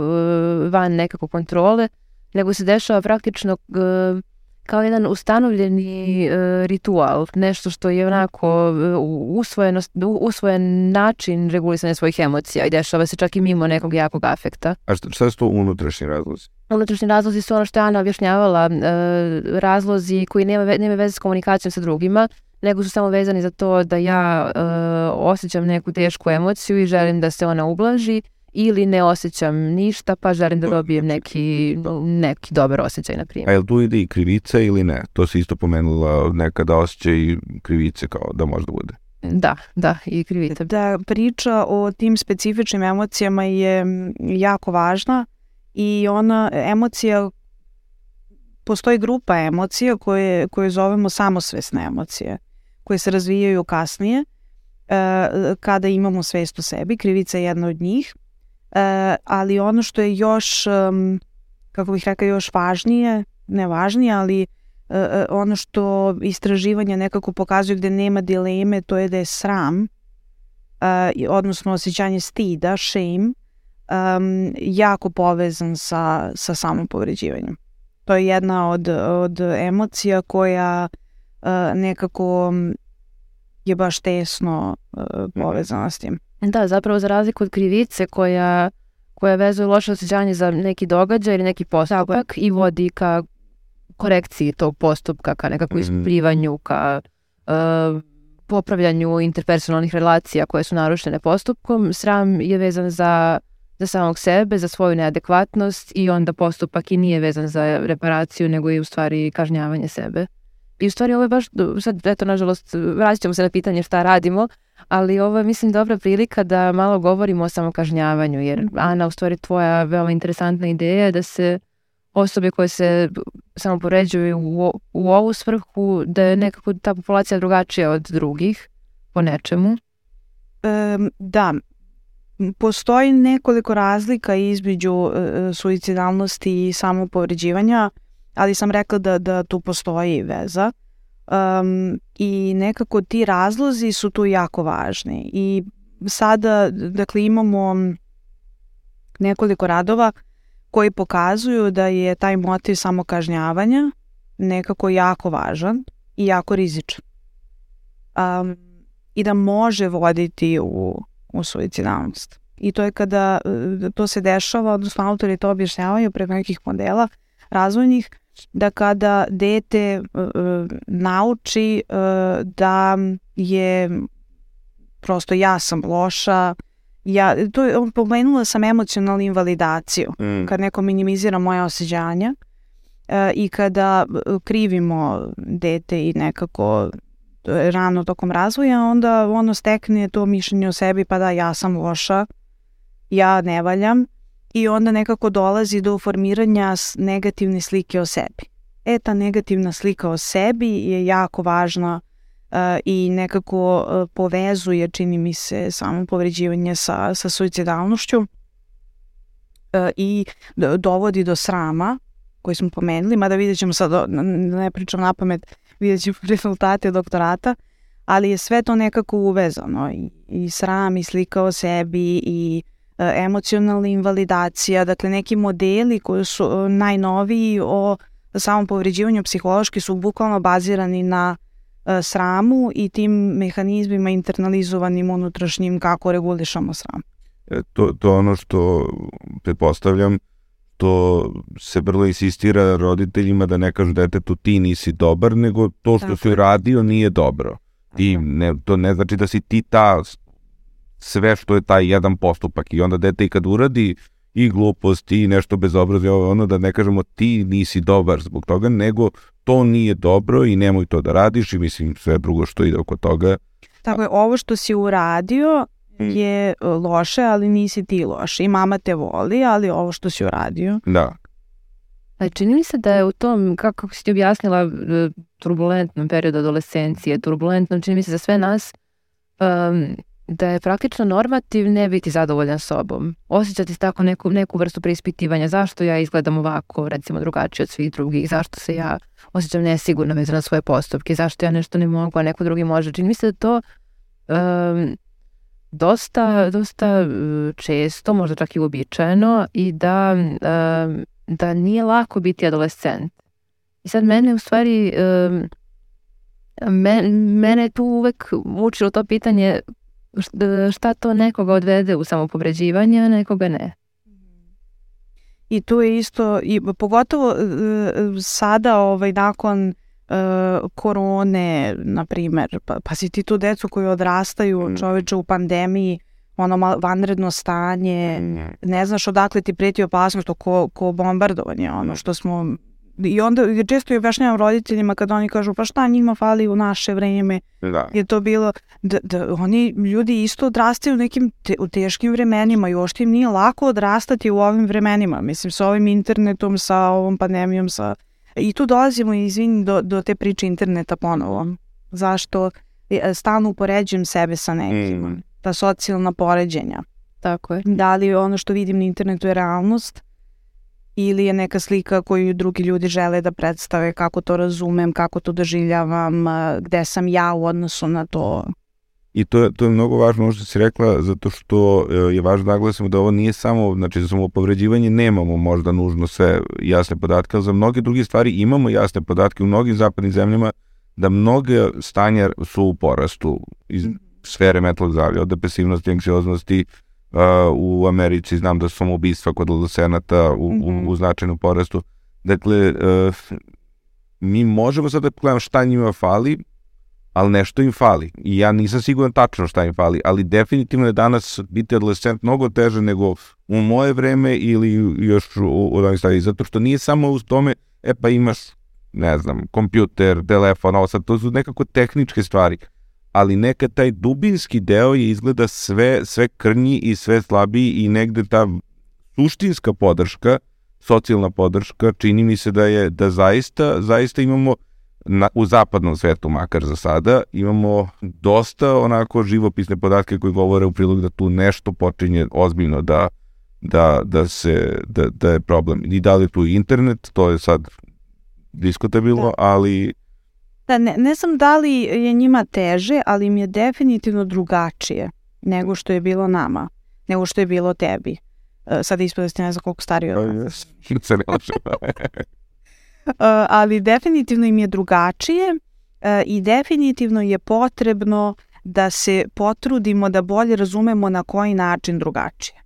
Speaker 3: van nekako kontrole, nego se dešava praktično e, kao jedan ustanovljeni e, ritual, nešto što je onako e, usvojeno, usvojen način regulisanja svojih emocija i dešava se čak i mimo nekog jakog afekta.
Speaker 1: A šta, šta su to unutrašnji razlozi?
Speaker 3: Unutrašnji razlozi su ono što je Ana objašnjavala, e, razlozi koji nema, nema veze s komunikacijom sa drugima, nego su samo vezani za to da ja e, osjećam neku tešku emociju i želim da se ona ublaži ili ne osjećam ništa pa želim da dobijem neki, neki dobar osjećaj, na primjer.
Speaker 1: A je li tu ide i krivica ili ne? To se isto pomenula nekada osjećaj krivice kao da možda bude.
Speaker 3: Da, da, i krivica.
Speaker 2: Da, priča o tim specifičnim emocijama je jako važna i ona emocija postoji grupa emocija koje, koje zovemo samosvesne emocije, koje se razvijaju kasnije e, kada imamo svest o sebi. Krivica je jedna od njih. E, ali ono što je još, um, kako bih rekao, još važnije, ne važnije, ali uh, ono što istraživanja nekako pokazuju gde nema dileme, to je da je sram, uh, odnosno osjećanje stida, shame, um, jako povezan sa, sa samopovređivanjem. To je jedna od, od emocija koja uh, nekako je baš tesno uh, povezana s tim.
Speaker 3: Da, zapravo za razliku od krivice koja, koja vezuje loše osjećanje za neki događaj ili neki postupak i vodi ka korekciji tog postupka, ka nekakvom mhm. isplivanju, ka uh, popravljanju interpersonalnih relacija koje su narušene postupkom. Sram je vezan za, za samog sebe, za svoju neadekvatnost i onda postupak i nije vezan za reparaciju, nego i u stvari kažnjavanje sebe. I u stvari ovo je baš, sad eto nažalost, vratit ćemo se na pitanje šta radimo, ali ovo je mislim dobra prilika da malo govorimo o samokažnjavanju, jer mhm. Ana, u stvari tvoja veoma interesantna ideja je da se osobe koje se samo poređuju u, u ovu svrhu, da je nekako ta populacija drugačija od drugih po nečemu.
Speaker 2: Um, da, postoji nekoliko razlika između uh, suicidalnosti i samopovređivanja, ali sam rekla da, da tu postoji veza. Um, I nekako ti razlozi su tu jako važni. I sada, dakle, imamo nekoliko radova koji pokazuju da je taj motiv samokažnjavanja nekako jako važan i jako rizičan. Um, I da može voditi u, u suicidalnost. I to je kada to se dešava, odnosno autori to objašnjavaju preko nekih modela razvojnih, da kada dete uh, nauči uh, da je prosto ja sam loša, ja, to je, pomenula sam emocionalnu invalidaciju, mm. kad neko minimizira moje osjećanja uh, i kada krivimo dete i nekako rano tokom razvoja, onda ono stekne to mišljenje o sebi, pa da ja sam loša, ja ne valjam i onda nekako dolazi do formiranja negativne slike o sebi. E, ta negativna slika o sebi je jako važna uh, i nekako uh, povezuje, čini mi se, samo povređivanje sa, sa suicidalnošću uh, i dovodi do srama koji smo pomenuli, mada vidjet ćemo sad, ne pričam na pamet, vidjet ćemo rezultate doktorata, ali je sve to nekako uvezano i, i sram i slika o sebi i E, emocionalna invalidacija, dakle neki modeli koji su e, najnoviji o samom povređivanju psihološki su bukvalno bazirani na e, sramu i tim mehanizmima internalizovanim unutrašnjim kako regulišamo sram.
Speaker 1: E, to, to ono što pretpostavljam, to se vrlo insistira roditeljima da ne kažu detetu ti nisi dobar, nego to što Tako. si uradio nije dobro. Ti, ne, to ne znači da si ti ta sve što je taj jedan postupak i onda dete i kad uradi i glupost i nešto bezobrazno, ono da ne kažemo ti nisi dobar zbog toga, nego to nije dobro i nemoj to da radiš i mislim sve drugo što ide oko toga.
Speaker 2: Tako je, ovo što si uradio hmm. je e, loše, ali nisi ti loš. I mama te voli, ali ovo što si uradio.
Speaker 1: Da.
Speaker 3: A čini mi se da je u tom, kako si ti objasnila, e, turbulentnom periodu adolescencije, turbulentnom, čini mi se za sve nas, um, da je praktično normativ ne biti zadovoljan sobom. Osjećati tako neku, neku vrstu preispitivanja. Zašto ja izgledam ovako, recimo drugačije od svih drugih? Zašto se ja osjećam nesigurno vezano svoje postupke? Zašto ja nešto ne mogu, a neko drugi može? Čini mi se da to um, dosta, dosta e, često, možda čak i uobičajeno i da, um, da nije lako biti adolescent. I sad mene u stvari, um, me, mene tu uvek mučilo to pitanje šta- šta to nekoga odvede u samopovređivanje, a nekoga ne.
Speaker 2: I tu je isto, i pogotovo e, sada ovaj, nakon e, korone, na primer, pa, pa si ti tu decu koji odrastaju
Speaker 1: Mm.
Speaker 2: čoveče u pandemiji, ono mal- vanredno stanje, ne znaš odakle ti preti opasnost, to ko, ko bombardovanje, ono što smo I onda jer često i objašnjavam roditeljima kad oni kažu pa šta njima fali u naše vreme,
Speaker 1: Da.
Speaker 2: je to bilo da, da oni ljudi isto odrastaju u nekim te, u teškim vremenima i uopšte im nije lako odrastati u ovim vremenima. Mislim, sa ovim internetom, sa ovom pandemijom, sa... I tu dolazimo, izvini, do, do te priče interneta ponovo. Zašto e, stalno upoređujem sebe sa nekima.
Speaker 1: Mm.
Speaker 2: Ta socijalna poređenja.
Speaker 3: Tako je.
Speaker 2: Da li ono što vidim na internetu je realnost ili je neka slika koju drugi ljudi žele da predstave, kako to razumem, kako to doživljavam, gde sam ja u odnosu na to.
Speaker 1: I to je, to je mnogo važno, ono što si rekla, zato što e, je važno da naglasimo da ovo nije samo, znači za samopovređivanje nemamo možda nužno sve jasne podatke, ali za mnoge druge stvari imamo jasne podatke u mnogim zapadnim zemljama da mnoge stanja su u porastu iz sfere metalnog zdravlja, od depresivnosti, anksioznosti, uh, u Americi znam da su samoubistva kod adolescenata u,
Speaker 2: Mhm.
Speaker 1: u, u značajnom porastu. Dakle, uh, mi možemo sad da pogledamo šta njima fali, ali nešto im fali. I ja nisam siguran tačno šta im fali, ali definitivno je danas biti adolescent mnogo teže nego u moje vreme ili još u, u ovim stvari. Zato što nije samo u tome, e pa imaš, ne znam, kompjuter, telefon, ovo sad, to su nekako tehničke stvari. Ali nekad taj dubinski deo je izgleda sve, sve krnji i sve slabiji i negde ta suštinska podrška, socijalna podrška, čini mi se da je da zaista, zaista imamo na, u zapadnom svetu, makar za sada, imamo dosta onako živopisne podatke koji govore u prilog da tu nešto počinje ozbiljno da, da, da, se, da, da je problem. I da li tu internet, to je sad diskutabilno,
Speaker 2: Da.
Speaker 1: ali
Speaker 2: Da, ne, ne znam da li je njima teže, ali im je definitivno drugačije nego što je bilo nama, nego što je bilo tebi. E, sad ispada da ste ne znam koliko stariji od nas.
Speaker 1: se ne može.
Speaker 2: Uh, ali definitivno im je drugačije uh, i definitivno je potrebno da se potrudimo da bolje razumemo na koji način drugačije.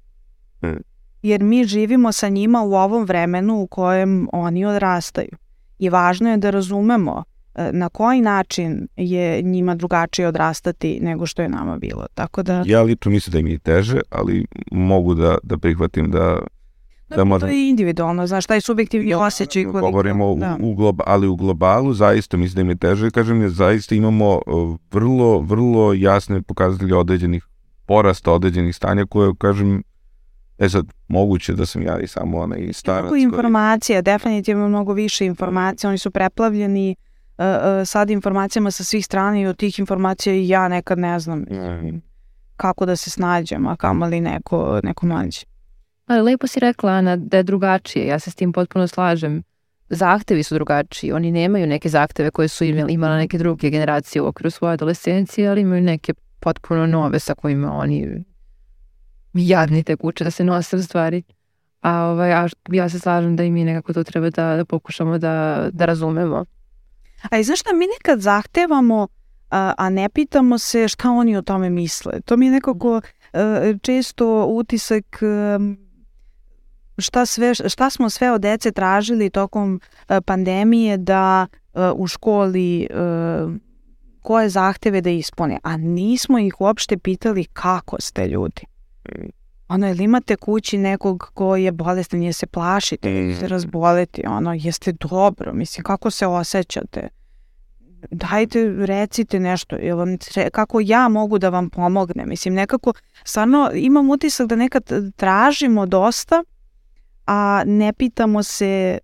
Speaker 1: Mm.
Speaker 2: Jer mi živimo sa njima u ovom vremenu u kojem oni odrastaju. I važno je da razumemo uh, na koji način je njima drugačije odrastati nego što je nama bilo. Tako da
Speaker 1: ja lično mislim da im je teže, ali mogu da, da prihvatim da da
Speaker 2: to
Speaker 1: možda-
Speaker 2: je individualno, znaš, taj subjektivni osjećaj. koliko-
Speaker 1: govorimo
Speaker 2: da.
Speaker 1: u, u globa, ali u globalu zaista mislim da im je teže, kažem je zaista imamo uh, vrlo, vrlo jasne pokazatelje određenih porasta određenih stanja koje kažem e sad moguće da sam ja i samo onaj starac
Speaker 2: Mnogo
Speaker 1: koji-
Speaker 2: informacija, definitivno mnogo više informacija, oni su preplavljeni uh, uh, sad informacijama sa svih strana i od tih informacija i ja nekad ne znam
Speaker 1: Mhm.
Speaker 2: kako da se snađem, a kamali neko, neko mlađe.
Speaker 3: Ali lepo si rekla, Ana, da je drugačije. Ja se s tim potpuno slažem. Zahtevi su drugačiji. Oni nemaju neke zahteve koje su imali, imala neke druge generacije u okviru svoje adolescencije, ali imaju neke potpuno nove sa kojima oni jadni tek uče da se nose u stvari. A, ovaj, a ja se slažem da i mi nekako to treba da, da pokušamo da, da razumemo.
Speaker 2: A i znaš šta, mi nekad zahtevamo, a, a ne pitamo se šta oni o tome misle. To mi je nekako uh, često utisak um, šta, sve, šta smo sve od dece tražili tokom uh, pandemije da uh, u školi uh, koje zahteve da ispune, a nismo ih uopšte pitali kako ste ljudi. Ono, jel imate kući nekog ko je bolestan, je se plašite, mm. se razboleti, ono, jeste dobro, mislim, kako se osjećate? Dajte, recite nešto, jel vam, kako ja mogu da vam pomognem? Mislim, nekako, stvarno imam utisak da nekad tražimo dosta, a ne pitamo se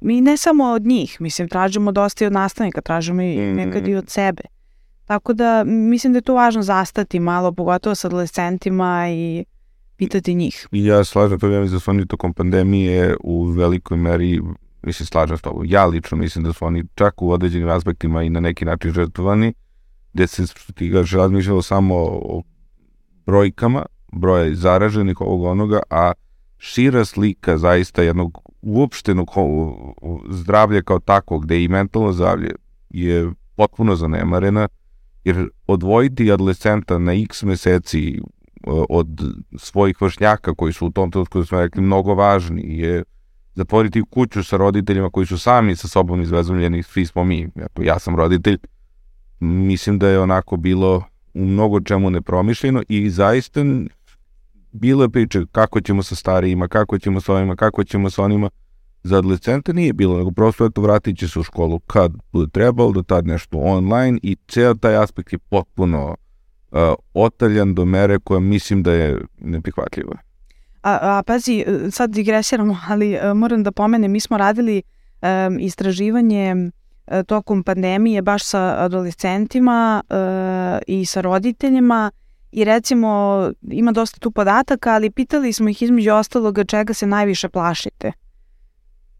Speaker 2: mi ne samo od njih, mislim, tražimo dosta i od nastavnika, tražimo i
Speaker 1: Mhm.
Speaker 2: nekad i od sebe. Tako da mislim da je to važno zastati malo, pogotovo sa adolescentima i pitati njih.
Speaker 1: Ja slažem to, ja mislim da su oni tokom pandemije u velikoj meri, mislim slažem s tobom, ja lično mislim da su oni čak u određenim aspektima i na neki način žrtvovani, gde se ti gaš razmišljalo samo o brojkama, broja zaraženih ovog onoga, a šira slika zaista jednog uopštenog zdravlja kao takvog, gde i mentalno zdravlje je potpuno zanemarena, jer odvojiti adolescenta na x meseci od svojih vršnjaka koji su u tom trenutku, da smo rekli, mnogo važni, je zatvoriti kuću sa roditeljima koji su sami sa sobom izvezumljeni, svi smo mi, ja sam roditelj, mislim da je onako bilo u mnogo čemu nepromišljeno i zaista bilo je priče kako ćemo sa starijima, kako ćemo sa ovima, kako ćemo sa onima. Za adolescente nije bilo, nego prosto eto vratit će se u školu kad bude trebalo, do tad nešto online i ceo taj aspekt je potpuno uh, otaljan do mere koja mislim da je neprihvatljiva.
Speaker 2: A, a pazi, sad digresiramo, ali uh, moram da pomenem, mi smo radili um, istraživanje tokom pandemije baš sa adolescentima uh, i sa roditeljima i recimo ima dosta tu podataka, ali pitali smo ih između ostaloga čega se najviše plašite.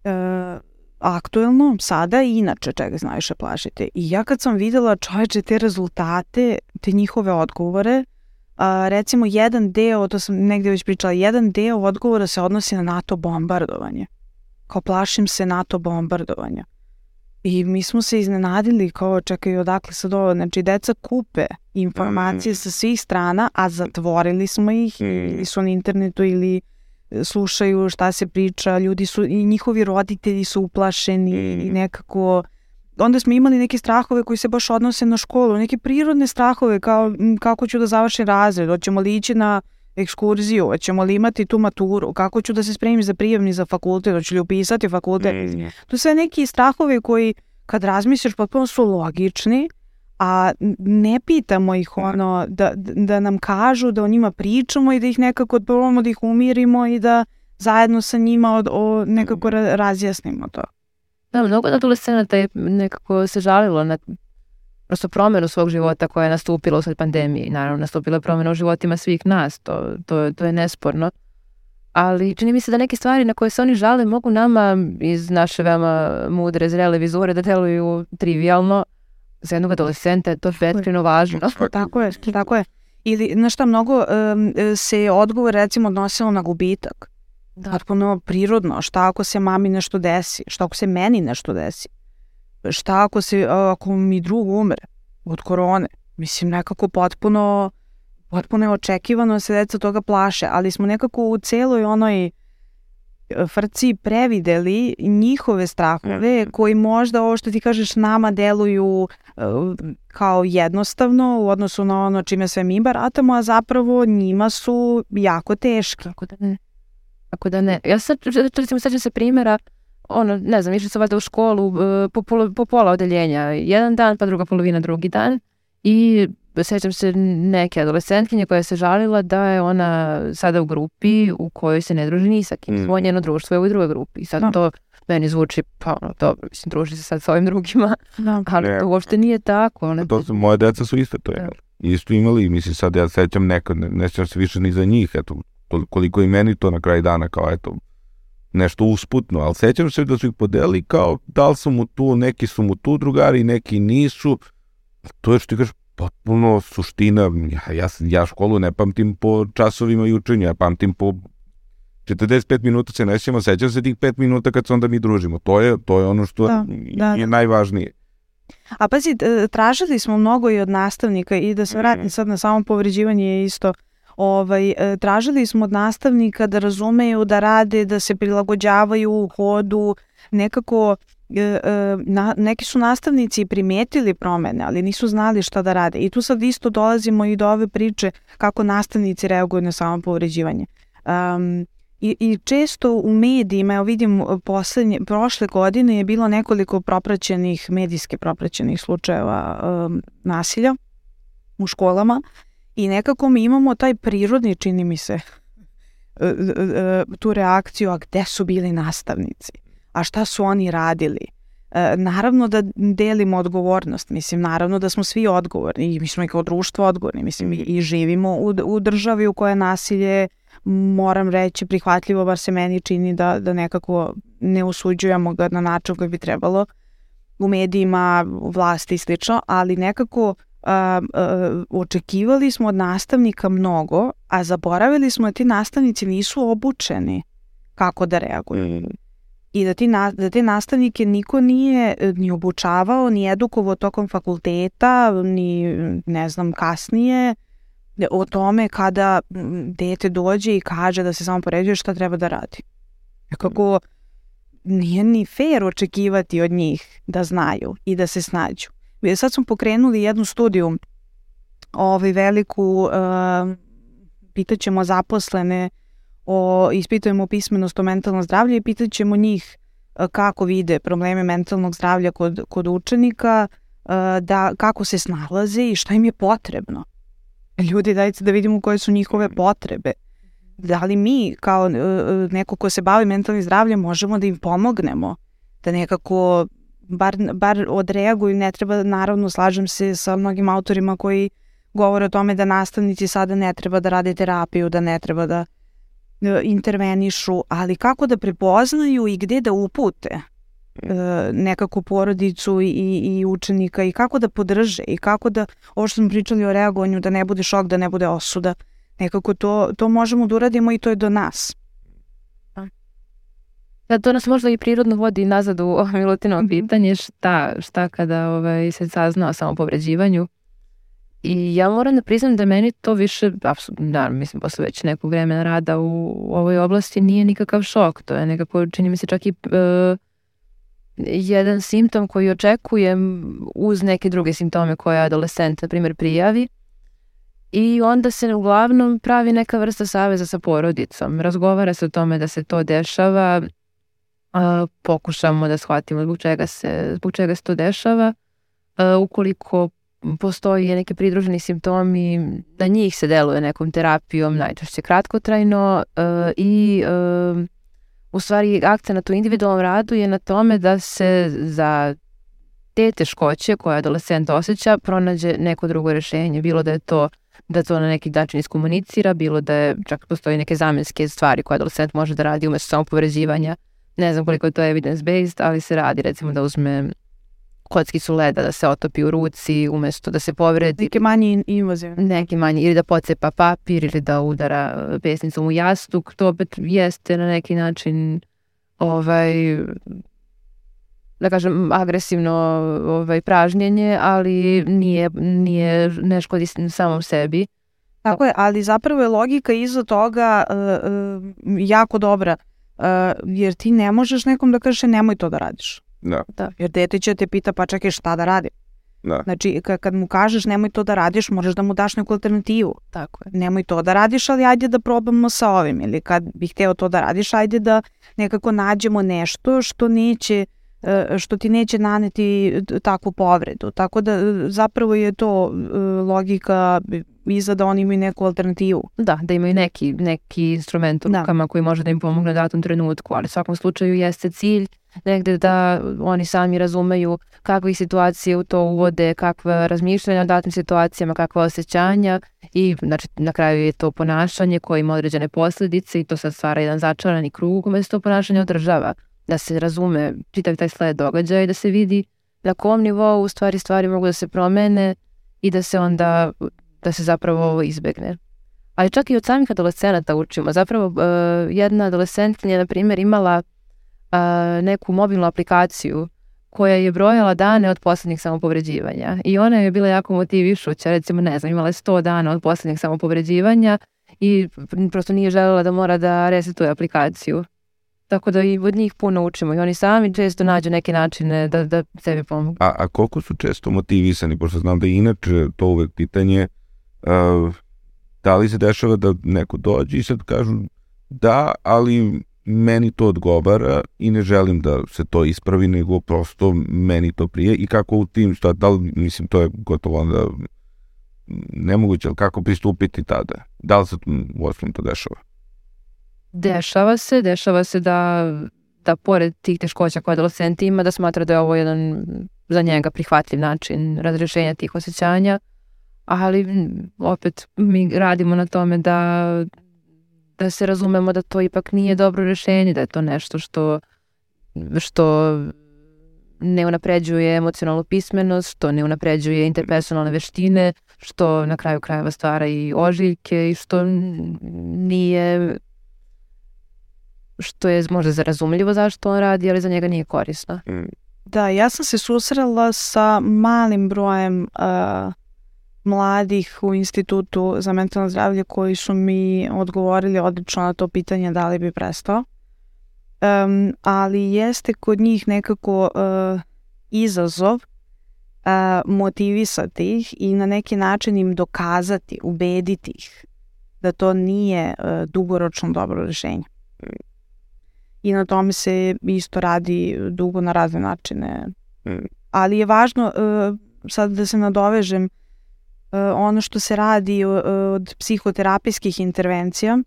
Speaker 2: E, aktuelno, sada i inače čega se najviše plašite. I ja kad sam videla čoveče te rezultate, te njihove odgovore, a, recimo jedan deo, to sam negde već pričala, jedan deo odgovora se odnosi na NATO bombardovanje. Kao plašim se NATO bombardovanja. I mi smo se iznenadili kao čekaj odakle sad ovo, znači deca kupe informacije mm. sa svih strana, a zatvorili smo ih mm. ili su na internetu ili e, slušaju šta se priča, ljudi su i njihovi roditelji su uplašeni mm. i nekako onda smo imali neke strahove koji se baš odnose na školu, neke prirodne strahove kao kako ću da završim razred, hoćemo li ići na ekskurziju, hoćemo li imati tu maturu, kako ću da se spremim za prijemni za fakultet, hoću li upisati fakultet. Mm. To sve neki strahove koji kad razmisliš potpuno su logični, a ne pitamo ih ono da, da nam kažu, da o njima pričamo i da ih nekako probamo da ih umirimo i da zajedno sa njima od, o, nekako ra, razjasnimo to.
Speaker 3: Da, mnogo adolescenata je nekako se žalilo na prosto promenu svog života koja je nastupila usled pandemije. Naravno, nastupila je promena u životima svih nas, to, to, to je nesporno. Ali čini mi se da neke stvari na koje se oni žale mogu nama iz naše veoma mudre, zrele vizure da deluju trivialno. Za jednog adolescenta je to vetrino važno.
Speaker 2: Tako je, tako je. Ili, znaš šta, mnogo um, se odgovor recimo odnosilo na gubitak. Da. Potpuno prirodno. Šta ako se mami nešto desi? Šta ako se meni nešto desi? šta ako se, ako mi drug umre od korone? Mislim, nekako potpuno, potpuno je očekivano se deca toga plaše, ali smo nekako u celoj onoj e, frci prevideli njihove strahove koji možda ovo što ti kažeš nama deluju uh, kao jednostavno u odnosu na ono čime sve mi baratamo, a zapravo njima su jako teški.
Speaker 3: Kako da ne? Kako da ne? Ja sad, recimo, sećam se primjera ono, ne znam, išli su valjda u školu e, po, po, po pola odeljenja, jedan dan, pa druga polovina drugi dan i sećam se neke adolescentkinje koja se žalila da je ona sada u grupi u kojoj se ne druži ni sa kim, mm. svoje njeno društvo je u drugoj grupi i sad no. to meni zvuči, pa ono, dobro, mislim, druži se sad s ovim drugima, no. ali ne. to uopšte nije tako. One...
Speaker 1: To su, moje deca su isto to, ja. isto imali, mislim, sad ja sećam nekad, ne, ne sećam se više ni za njih, eto, koliko i meni to na kraj dana, kao eto, nešto usputno, ali sećam se da su ih podeli kao da li su mu tu, neki su mu tu drugari, neki nisu. To je što ti kažeš potpuno suština. Ja, ja, ja školu ne pamtim po časovima i učenju, ja pamtim po 45 minuta se ne sjećamo, sećam se tih 5 minuta kad se onda mi družimo. To je, to je ono što da, da, je da. najvažnije.
Speaker 2: A pazi, tražili smo mnogo i od nastavnika i da se vratim sad na samo povređivanje je isto ovaj, e, tražili smo od nastavnika da razumeju, da rade, da se prilagođavaju u hodu, nekako na, neki su nastavnici primetili promene, ali nisu znali šta da rade. I tu sad isto dolazimo i do ove priče kako nastavnici reaguju na samo povređivanje. Um, I, I često u medijima, evo vidim poslednje, prošle godine je bilo nekoliko propraćenih, medijske propraćenih slučajeva um, nasilja u školama I nekako mi imamo taj prirodni, čini mi se, e, e, e, tu reakciju, a gde su bili nastavnici? A šta su oni radili? naravno da delimo odgovornost, mislim, naravno da smo svi odgovorni i mi smo i kao društvo odgovorni, mislim, i živimo u, u državi u kojoj nasilje, moram reći, prihvatljivo, bar se meni čini da, da nekako ne usuđujemo ga na način koji bi trebalo u medijima, vlasti i slično, ali nekako a, a, očekivali smo od nastavnika mnogo, a zaboravili smo da ti nastavnici nisu obučeni kako da reaguju. I da, ti na, da te nastavnike niko nije e, ni obučavao, ni edukovao tokom fakulteta, ni ne znam kasnije o tome kada dete dođe i kaže da se samo poređuje šta treba da radi. Kako nije ni fair očekivati od njih da znaju i da se snađu. Sad smo pokrenuli jednu studiju ovaj veliku, uh, pitaćemo zaposlene o, ispitujemo pismenost o mentalnom zdravlju i pitat ćemo njih uh, kako vide probleme mentalnog zdravlja kod, kod učenika, uh, da, kako se snalaze i šta im je potrebno. Ljudi, dajte da vidimo koje su njihove potrebe. Da li mi, kao uh, neko ko se bavi mentalnim zdravljem, možemo da im pomognemo, da nekako bar, bar odreaguju, ne treba, naravno, slažem se sa mnogim autorima koji govore o tome da nastavnici sada ne treba da rade terapiju, da ne treba da e, intervenišu, ali kako da prepoznaju i gde da upute e, nekakvu porodicu i, i učenika i kako da podrže i kako da, ovo što smo pričali o reagovanju, da ne bude šok, da ne bude osuda, nekako to, to možemo da uradimo i to je do nas.
Speaker 3: Da, to nas možda i prirodno vodi nazad u Milutinovo mhm. pitanje šta, šta kada ovaj, se sazna o samopovređivanju. I ja moram da priznam da meni to više, da, mislim, posle već nekog vremena rada u, ovoj oblasti nije nikakav šok. To je nekako, čini mi se čak i uh, jedan simptom koji očekujem uz neke druge simptome koje adolescent, na primjer, prijavi. I onda se uglavnom pravi neka vrsta saveza sa porodicom. Razgovara se o tome da se to dešava, uh, pokušamo da shvatimo zbog čega se, zbog čega se to dešava. Uh, ukoliko postoji neke pridruženi simptomi, na njih se deluje nekom terapijom, najčešće kratkotrajno uh, i uh, u stvari akcenat u individualnom radu je na tome da se za te teškoće koje adolescent osjeća pronađe neko drugo rešenje, bilo da je to da to na neki način iskomunicira, bilo da je, čak postoji neke zamenske stvari koje adolescent može da radi umesto samo povrezivanja. Ne znam koliko je to evidence-based, ali se radi recimo da uzme kockicu leda da se otopi u ruci umesto da se povredi.
Speaker 2: Neke manje invazivne.
Speaker 3: Neki manje, ili da pocepa papir ili da udara pesnicom u jastuk. To opet jeste na neki način ovaj, da kažem, agresivno ovaj, pražnjenje, ali nije, nije ne škodi samom sebi.
Speaker 2: Tako je, ali zapravo je logika iza toga uh, uh, jako dobra, uh, jer ti ne možeš nekom da kažeš nemoj to da radiš.
Speaker 1: Da.
Speaker 2: da. Jer dete će te pita pa čekaj šta da radi.
Speaker 1: Da.
Speaker 2: Znači, kad mu kažeš nemoj to da radiš, možeš da mu daš neku alternativu.
Speaker 3: Tako je.
Speaker 2: Nemoj to da radiš, ali ajde da probamo sa ovim. Ili kad bih hteo to da radiš, ajde da nekako nađemo nešto što neće e, što ti neće naneti takvu povredu. Tako da zapravo je to e, logika iza da oni imaju neku alternativu.
Speaker 3: Da, da imaju neki, neki instrument u da. rukama da. koji može da im pomogne u datom trenutku, ali u svakom slučaju jeste cilj negde da oni sami razumeju kakve situacije u to uvode, kakve razmišljanja o datim situacijama, kakve osjećanja i znači, na kraju je to ponašanje koje ima određene posledice i to sad stvara jedan začarani krug u to ponašanje održava. Da se razume čitav taj sled događaja i da se vidi na kom nivou u stvari stvari mogu da se promene i da se onda, da se zapravo ovo izbegne. Ali čak i od samih adolescenata učimo. Zapravo uh, jedna adolescentkinja, na primjer, imala a, neku mobilnu aplikaciju koja je brojala dane od poslednjih samopovređivanja i ona je bila jako motivišuća, recimo ne znam, imala je 100 dana od poslednjih samopovređivanja i prosto nije želela da mora da resetuje aplikaciju. Tako da i od njih puno učimo i oni sami često nađu neke načine da, da sebi pomogu.
Speaker 1: A, a koliko su često motivisani, pošto znam da je inače to uvek pitanje, uh, da li se dešava da neko dođe i sad kažu da, ali meni to odgovara i ne želim da se to ispravi, nego prosto meni to prije i kako u tim, šta, da li, mislim, to je gotovo onda nemoguće, ali kako pristupiti tada? Da li se u osnovu to dešava?
Speaker 3: Dešava se, dešava se da, da pored tih teškoća koje adolescent ima, da smatra da je ovo jedan za njega prihvatljiv način razrešenja tih osjećanja, ali opet mi radimo na tome da da se razumemo da to ipak nije dobro rešenje, da je to nešto što, što ne unapređuje emocionalnu pismenost, što ne unapređuje interpersonalne veštine, što na kraju krajeva stvara i ožiljke i što nije što je možda zarazumljivo zašto on radi, ali za njega nije korisno.
Speaker 2: Da, ja sam se susrela sa malim brojem uh, mladih u institutu za mentalno zdravlje koji su mi odgovorili odlično na to pitanje da li bi prestao. Um, ali jeste kod njih nekako uh, izazov uh, motivisati ih i na neki način im dokazati, ubediti ih da to nije uh, dugoročno dobro rešenje. I na tome se isto radi dugo na razne načine.
Speaker 1: Mm.
Speaker 2: Ali je važno, uh, sad da se nadovežem, uh, ono što se radi uh, od psihoterapijskih intervencija uh,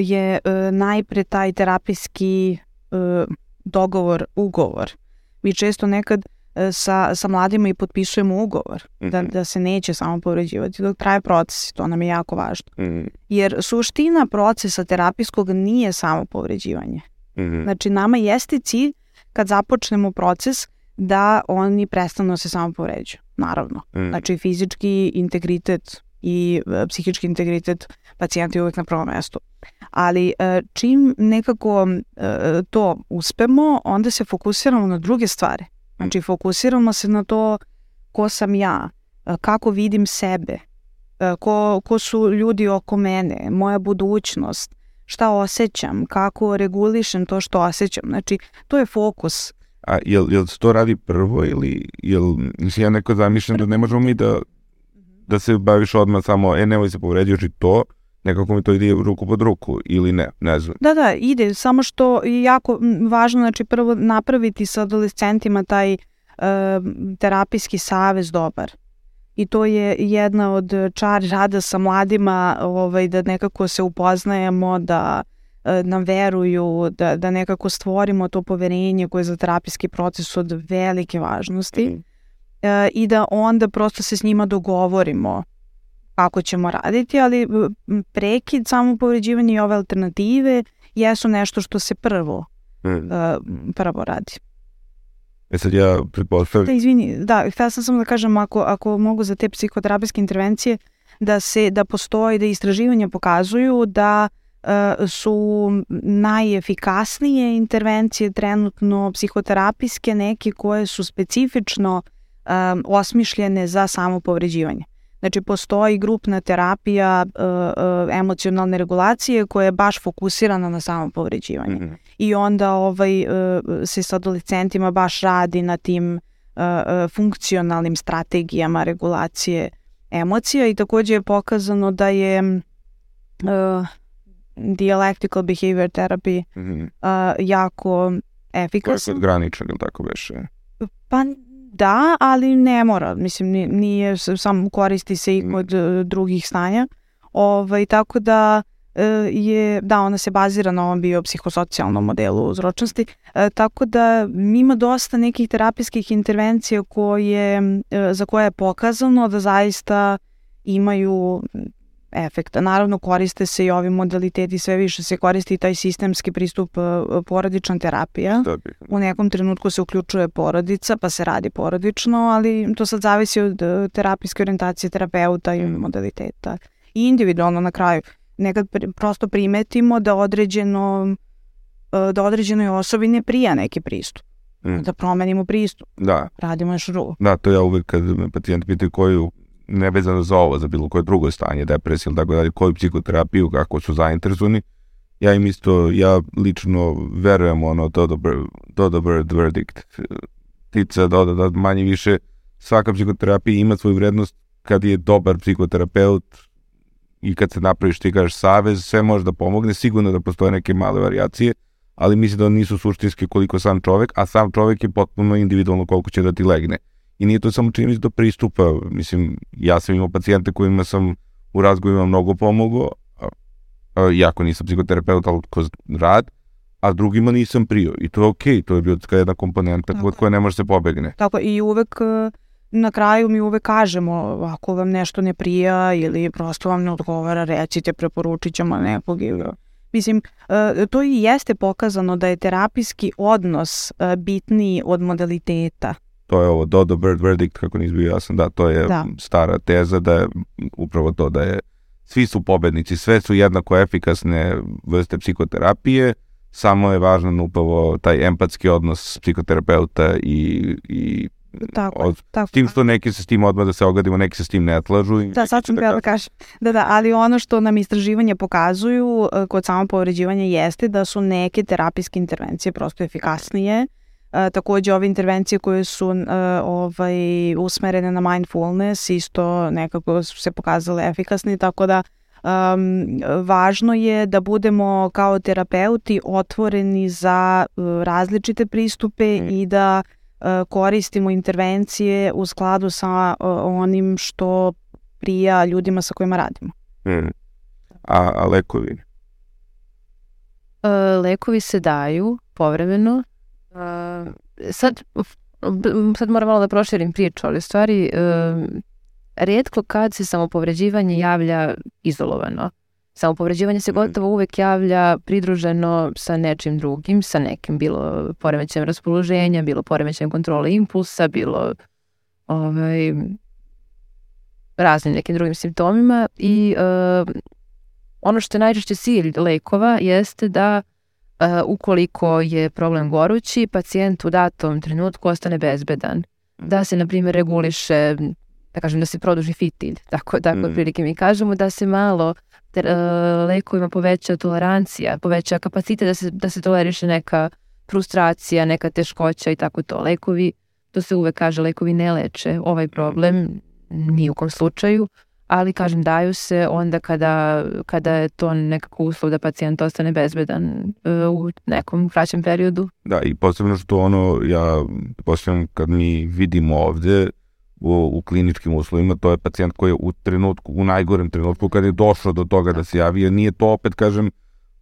Speaker 2: je najpre taj terapijski dogovor, ugovor. Mi često nekad sa, sa mladima i potpisujemo ugovor da,
Speaker 1: Mhm.
Speaker 2: da se neće samo povređivati dok traje proces, to nam je jako važno.
Speaker 1: Mhm.
Speaker 2: Jer suština procesa terapijskog nije samo povređivanje.
Speaker 1: Mhm.
Speaker 2: Znači, nama jeste cilj kad započnemo proces da oni prestanu da se samo povređuju, naravno.
Speaker 1: Mhm.
Speaker 2: Znači, fizički integritet i e, psihički integritet pacijenta je uvek na prvom mestu. Ali e, čim nekako e, to uspemo, onda se fokusiramo na druge stvari. Znači, fokusiramo se na to ko sam ja, e, kako vidim sebe, e, ko, ko su ljudi oko mene, moja budućnost, šta osjećam, kako regulišem to što osjećam. Znači, to je fokus.
Speaker 1: A jel, jel se to radi prvo ili jel, mislim, ja neko zamišljam da ne možemo mi da, da se baviš odmah samo, e, nemoj se povrediti i to, nekako mi to ide ruku pod ruku ili ne, ne znam.
Speaker 2: Da, da, ide, samo što je jako važno, znači prvo napraviti sa adolescentima taj e, terapijski savez dobar. I to je jedna od čari rada sa mladima, ovaj, da nekako se upoznajemo, da e, nam veruju, da, da nekako stvorimo to poverenje koje je za terapijski proces od velike važnosti e, i da onda prosto se s njima dogovorimo kako ćemo raditi, ali m, prekid, samo povređivanje i ove alternative jesu nešto što se prvo,
Speaker 1: Mm.
Speaker 2: e, prvo radi.
Speaker 1: E sad ja
Speaker 2: Da,
Speaker 1: pretpostavljam,
Speaker 2: izvini, da, htela sam samo da kažem, ako, ako mogu za te psihoterapijske intervencije, da se, da postoji, da istraživanja pokazuju da e, su najefikasnije intervencije trenutno psihoterapijske, neke koje su specifično e, osmišljene za samopovređivanje. Znači, postoji grupna terapija e, e, emocionalne regulacije koja je baš fokusirana na samopovređivanje
Speaker 1: Mhm.
Speaker 2: i onda ovaj, e, se s adolescentima baš radi na tim e, e, funkcionalnim strategijama regulacije emocija i takođe je pokazano da je uh, dialectical behavior therapy
Speaker 1: Mhm.
Speaker 2: uh, jako
Speaker 1: To je
Speaker 2: efikasan.
Speaker 1: kod graničan, ili tako beše?
Speaker 2: Pa da, ali ne mora. Mislim, ni- nije, s- samo koristi se i
Speaker 1: Mm.
Speaker 2: kod e, drugih stanja. Ovaj, tako da e, je, da, ona se bazira na ovom biopsihosocijalnom modelu uzročnosti, e, tako da ima dosta nekih terapijskih intervencija koje, e, za koje je pokazano da zaista imaju efekta. Naravno koriste se i ovi modaliteti, sve više se koristi i taj sistemski pristup e, porodična terapija
Speaker 1: Da
Speaker 2: u nekom trenutku se uključuje porodica, pa se radi porodično, ali to sad zavisi od e, terapijske orijentacije terapeuta i modaliteta. I individualno na kraju. Nekad prosto primetimo da određeno e, da određenoj osobi ne prija neki pristup.
Speaker 1: Mm.
Speaker 2: Da promenimo pristup.
Speaker 1: Da,
Speaker 2: Radimo još drugo.
Speaker 1: da, to ja uvek kad me pacijent pitaju koju, nevezano za ovo, za bilo koje drugo stanje, depresija ili tako dalje, koju psihoterapiju, kako su zainteresovani, ja im isto, ja lično verujem ono Dodo Bird, Dodo Bird verdict, tica Dodo, da manje više svaka psihoterapija ima svoju vrednost kad je dobar psihoterapeut i kad se napraviš ti kažeš savez, sve može da pomogne, sigurno da postoje neke male varijacije, ali mislim da nisu suštinske koliko sam čovek, a sam čovek je potpuno individualno koliko će da ti legne. I nije to samo čini do pristupa, mislim, ja sam imao pacijente kojima sam u razgovorima mnogo pomogao, a, a, jako nisam psihoterapeut, ali kroz rad, a drugima nisam prio. I to je okej, to je ljudska jedna komponenta
Speaker 2: Tako
Speaker 1: od
Speaker 2: je.
Speaker 1: koje ne može se pobegne.
Speaker 2: Tako i uvek e, na kraju mi uvek kažemo ako vam nešto ne prija ili prosto vam ne odgovara, recite, preporučit ćemo nekog ili... Mislim, e, to i jeste pokazano da je terapijski odnos e, bitniji od modaliteta.
Speaker 1: To je ovo Dodo Bird verdict, kako nisi bio jasan, da, to je
Speaker 2: Da.
Speaker 1: stara teza da je upravo to da je svi su pobednici, sve su jednako efikasne vrste psihoterapije, samo je važan upravo taj empatski odnos psihoterapeuta i, i
Speaker 2: Tako,
Speaker 1: od,
Speaker 2: tako.
Speaker 1: s tim što neki se s tim odmah da se ogadimo, neki se s tim ne tlažu. i
Speaker 2: Da, sad sam htjela da kažem. Da, da, ali ono što nam istraživanja pokazuju e, kod samopovređivanja jeste da su neke terapijske intervencije prosto efikasnije. E, takođe ove intervencije koje su e, ovaj, usmerene na mindfulness isto nekako su se pokazale efikasni, tako da um, važno je da budemo kao terapeuti otvoreni za e, različite pristupe
Speaker 1: Mm.
Speaker 2: i da e, koristimo intervencije u skladu sa e, onim što prija ljudima sa kojima radimo.
Speaker 1: Mm. A, a lekovi?
Speaker 3: E, lekovi se daju povremeno. Sad, sad moram malo da proširim priču, ali u stvari e, redko kad se samopovređivanje javlja izolovano. Samopovređivanje se
Speaker 1: Mhm.
Speaker 3: gotovo uvek javlja pridruženo sa nečim drugim, sa nekim bilo poremećajem raspoloženja, bilo poremećajem kontrole impulsa, bilo ovaj, raznim nekim drugim simptomima i e, ono što je najčešće cilj lekova jeste da e, ukoliko je problem gorući, pacijent u datom trenutku ostane bezbedan. Da se, na primjer, reguliše, da kažem, da se produži fitilj, tako, tako
Speaker 1: Mm.
Speaker 3: otprilike mi kažemo, da se malo ter, e, lekovima poveća tolerancija, poveća kapacitet da se, da se toleriše neka frustracija, neka teškoća i tako to. Lekovi, to se uvek kaže, lekovi ne leče ovaj problem, ni u kom slučaju, ali kažem daju se onda kada, kada je to nekako uslov da pacijent ostane bezbedan e, u nekom kraćem periodu.
Speaker 1: Da, i posebno što ono, ja posebno kad mi vidimo ovde u, u kliničkim uslovima, to je pacijent koji je u trenutku, u najgorem trenutku, kad je došao do toga da se javi, jer nije to opet, kažem,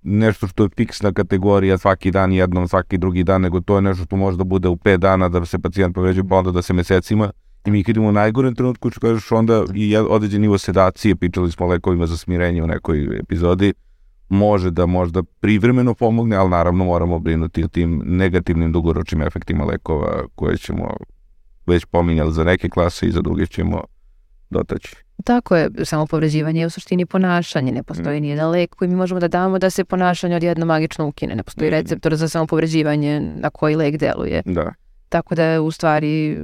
Speaker 1: nešto što je fiksna kategorija svaki dan jednom, svaki drugi dan, nego to je nešto što može da bude u 5 dana da se pacijent povređuje, pa onda da se mesecima i mi kad idemo u najgorem trenutku, što kažeš, onda i određen nivo sedacije, pričali smo o lekovima za smirenje u nekoj epizodi, može da možda privremeno pomogne, ali naravno moramo brinuti o tim negativnim dugoročnim efektima lekova koje ćemo već pominjali za neke klase i za druge ćemo dotaći.
Speaker 3: Tako je, samo povređivanje je u suštini ponašanje, ne postoji nijedan lek koji mi možemo da damo da se ponašanje odjedno magično ukine, ne postoji
Speaker 1: Mhm.
Speaker 3: receptor za samopovređivanje na koji lek deluje.
Speaker 1: Da.
Speaker 3: Tako da u stvari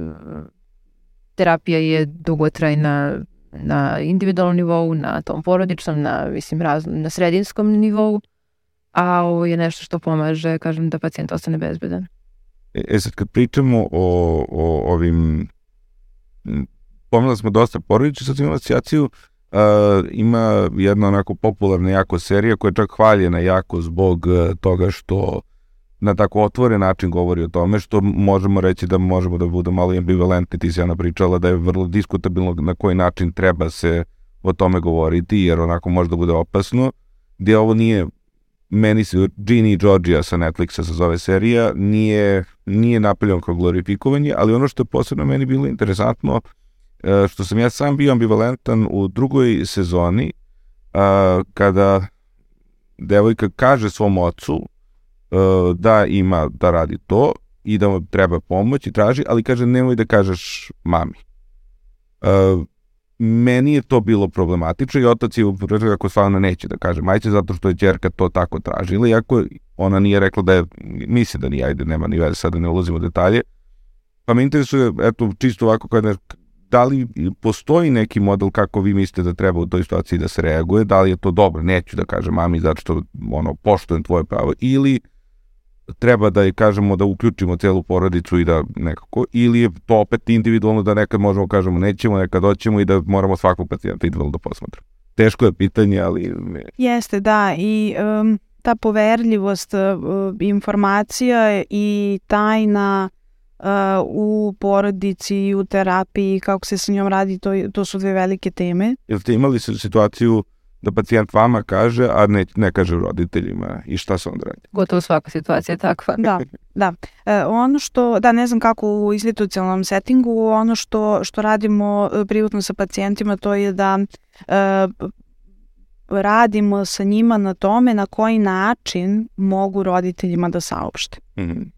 Speaker 3: terapija je dugotrajna na individualnom nivou, na tom porodičnom, na, mislim, raz, na sredinskom nivou, a ovo je nešto što pomaže, kažem, da pacijent ostane bezbedan.
Speaker 1: E, e sad kad pričamo o, o ovim m, pomenuli smo dosta porodiče, sad imamo asocijaciju Uh, ima jedna onako popularna jako serija koja je čak hvaljena jako zbog uh, toga što na tako otvoren način govori o tome, što možemo reći da možemo da bude malo ambivalentni, ti si Ana pričala da je vrlo diskutabilno na koji način treba se o tome govoriti, jer onako može da bude opasno, gdje ovo nije meni se Ginny i Georgia sa Netflixa se zove serija, nije, nije napeljeno kao glorifikovanje, ali ono što je posebno meni bilo interesantno, e, što sam ja sam bio ambivalentan u drugoj sezoni, kada devojka kaže svom ocu da ima, da radi to i da mu treba pomoć i traži, ali kaže nemoj da kažeš mami. E, meni je to bilo problematično i otac je upravo kako stvarno neće da kaže majče zato što je čerka to tako tražila, iako ona nije rekla da je, mislim da nije, ajde, nema ni veze, sada ne ulazimo u detalje. Pa me interesuje, eto, čisto ovako, kada, da li postoji neki model kako vi mislite da treba u toj situaciji da se reaguje, da li je to dobro, neću da kažem mami zato što ono, poštujem tvoje pravo, ili treba da je kažemo da uključimo celu porodicu i da nekako, ili je to opet individualno da nekad možemo kažemo nećemo, nekad hoćemo i da moramo svakog pacijenta individualno da posmatramo. Teško je pitanje, ali...
Speaker 2: Jeste, da, i um, ta poverljivost uh, informacija i tajna uh, u porodici i u terapiji, kako se sa njom radi, to, to su dve velike teme.
Speaker 1: Jel ste imali situaciju da pacijent vama kaže, a ne, ne kaže roditeljima i šta se onda radi?
Speaker 3: Gotovo svaka situacija je takva.
Speaker 2: Da, da. E, ono što, da ne znam kako u institucionalnom settingu, ono što, što radimo e, privatno sa pacijentima to je da e, radimo sa njima na tome na koji način mogu roditeljima da saopšte.
Speaker 1: Mm -hmm.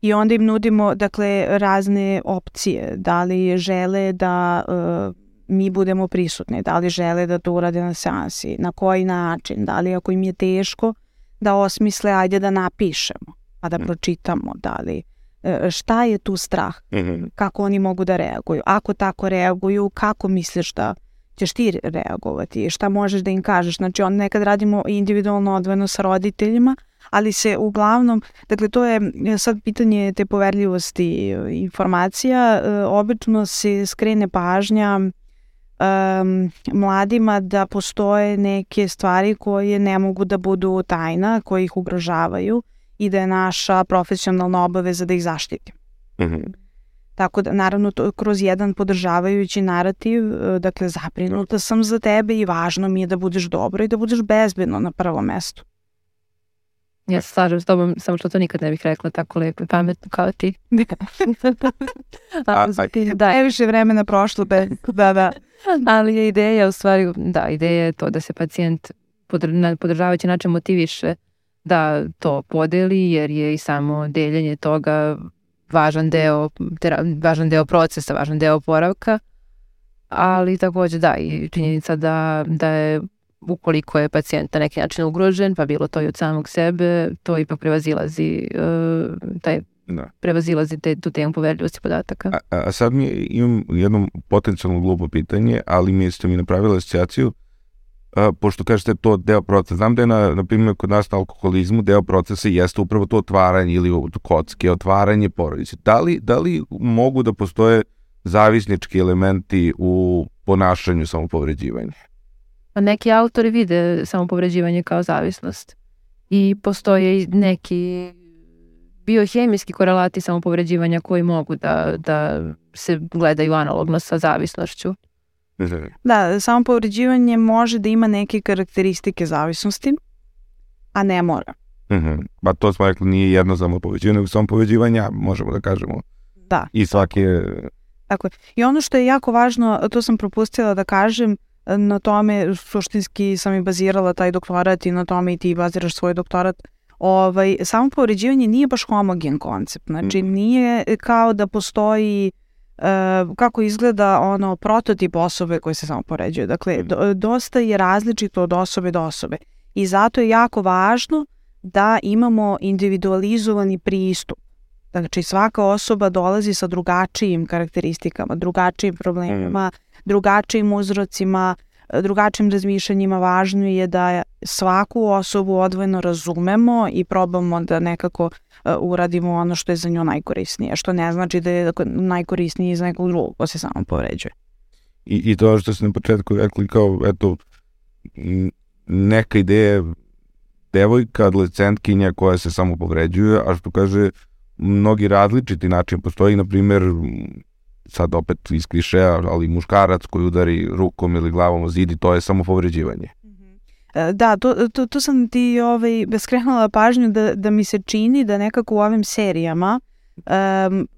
Speaker 2: I onda im nudimo dakle razne opcije, da li žele da e, mi budemo prisutni, da li žele da to urade na seansi, na koji način, da li ako im je teško da osmisle, ajde da napišemo, pa da
Speaker 1: Mm.
Speaker 2: pročitamo, da li e, šta je tu strah,
Speaker 1: Mhm.
Speaker 2: kako oni mogu da reaguju. Ako tako reaguju, kako misliš da ćeš ti reagovati, šta možeš da im kažeš. Znači, on nekad radimo individualno odvojeno sa roditeljima, ali se uglavnom, dakle to je sad pitanje te poverljivosti informacija, e, obično se skrene pažnja um, mladima da postoje neke stvari koje ne mogu da budu tajna, koje ih ugrožavaju i da je naša profesionalna obaveza da ih zaštitimo.
Speaker 1: Mhm.
Speaker 2: Tako da, naravno, to, kroz jedan podržavajući narativ, e, dakle, zabrinuta sam za tebe i važno mi je da budeš dobro i da budeš bezbedno na prvom mestu.
Speaker 3: Ja se slažem s tobom, samo što to nikad ne bih rekla tako lepo i pametno kao ti.
Speaker 1: A-
Speaker 3: A, da,
Speaker 2: Previše vremena prošlo, be, da, da.
Speaker 3: ali je ideja u stvari, da, ideja je to da se pacijent podr- na podržavajući način motiviše da to podeli, jer je i samo deljenje toga važan deo, tera- važan deo procesa, važan deo oporavka, ali takođe da, i činjenica da, da je ukoliko je pacijent na neki način ugrožen, pa bilo to i od samog sebe, to ipak prevazilazi uh, taj
Speaker 1: Da.
Speaker 3: prevazilazi te, tu temu poverljivosti podataka.
Speaker 1: A, a sad mi imam jedno potencijalno glupo pitanje, ali mi ste mi napravili asocijaciju, a, pošto kažete to deo procesa. Znam da je, na, na primjer, kod nas na alkoholizmu deo procesa jeste upravo to otvaranje ili kocke, otvaranje porodice. Da li, da li mogu da postoje zavisnički elementi u ponašanju samopovređivanja?
Speaker 3: Pa neki autori vide samopovređivanje kao zavisnost i postoje i neki biohemijski korelati samopovređivanja koji mogu da, da se gledaju analogno sa zavisnošću.
Speaker 2: Da, samo povređivanje može da ima neke karakteristike zavisnosti, a ne mora.
Speaker 1: Mhm. Pa to smo rekli nije jedno samopovređivanje, nego samopovređivanje, možemo da kažemo.
Speaker 2: Da.
Speaker 1: I svake...
Speaker 2: I ono što je jako važno, to sam propustila da kažem, na tome suštinski sam i bazirala taj doktorat i na tome i ti baziraš svoj doktorat. Ovaj, samo povređivanje nije baš homogen koncept. Znači nije kao da postoji e, kako izgleda ono prototip osobe koje se samo poređuje. Dakle, do, dosta je različito od osobe do osobe. I zato je jako važno da imamo individualizovani pristup. Znači svaka osoba dolazi sa drugačijim karakteristikama, drugačijim problemima, drugačijim uzrocima, drugačijim razmišljanjima. Važno je da svaku osobu odvojeno razumemo i probamo da nekako uh, uradimo ono što je za nju najkorisnije, što ne znači da je najkorisnije za nekog drugog ko se samo povređuje.
Speaker 1: I, I to što ste na početku rekli kao, eto, neka ideja devojka, adolescentkinja koja se samo povređuje, a što kaže, mnogi različiti način postoji, na primjer, sad opet iz klišeja, ali muškarac koji udari rukom ili glavom o zidi, to je samo povređivanje.
Speaker 2: Da, to, to, to sam ti ovaj, skrenula pažnju da, da mi se čini da nekako u ovim serijama um,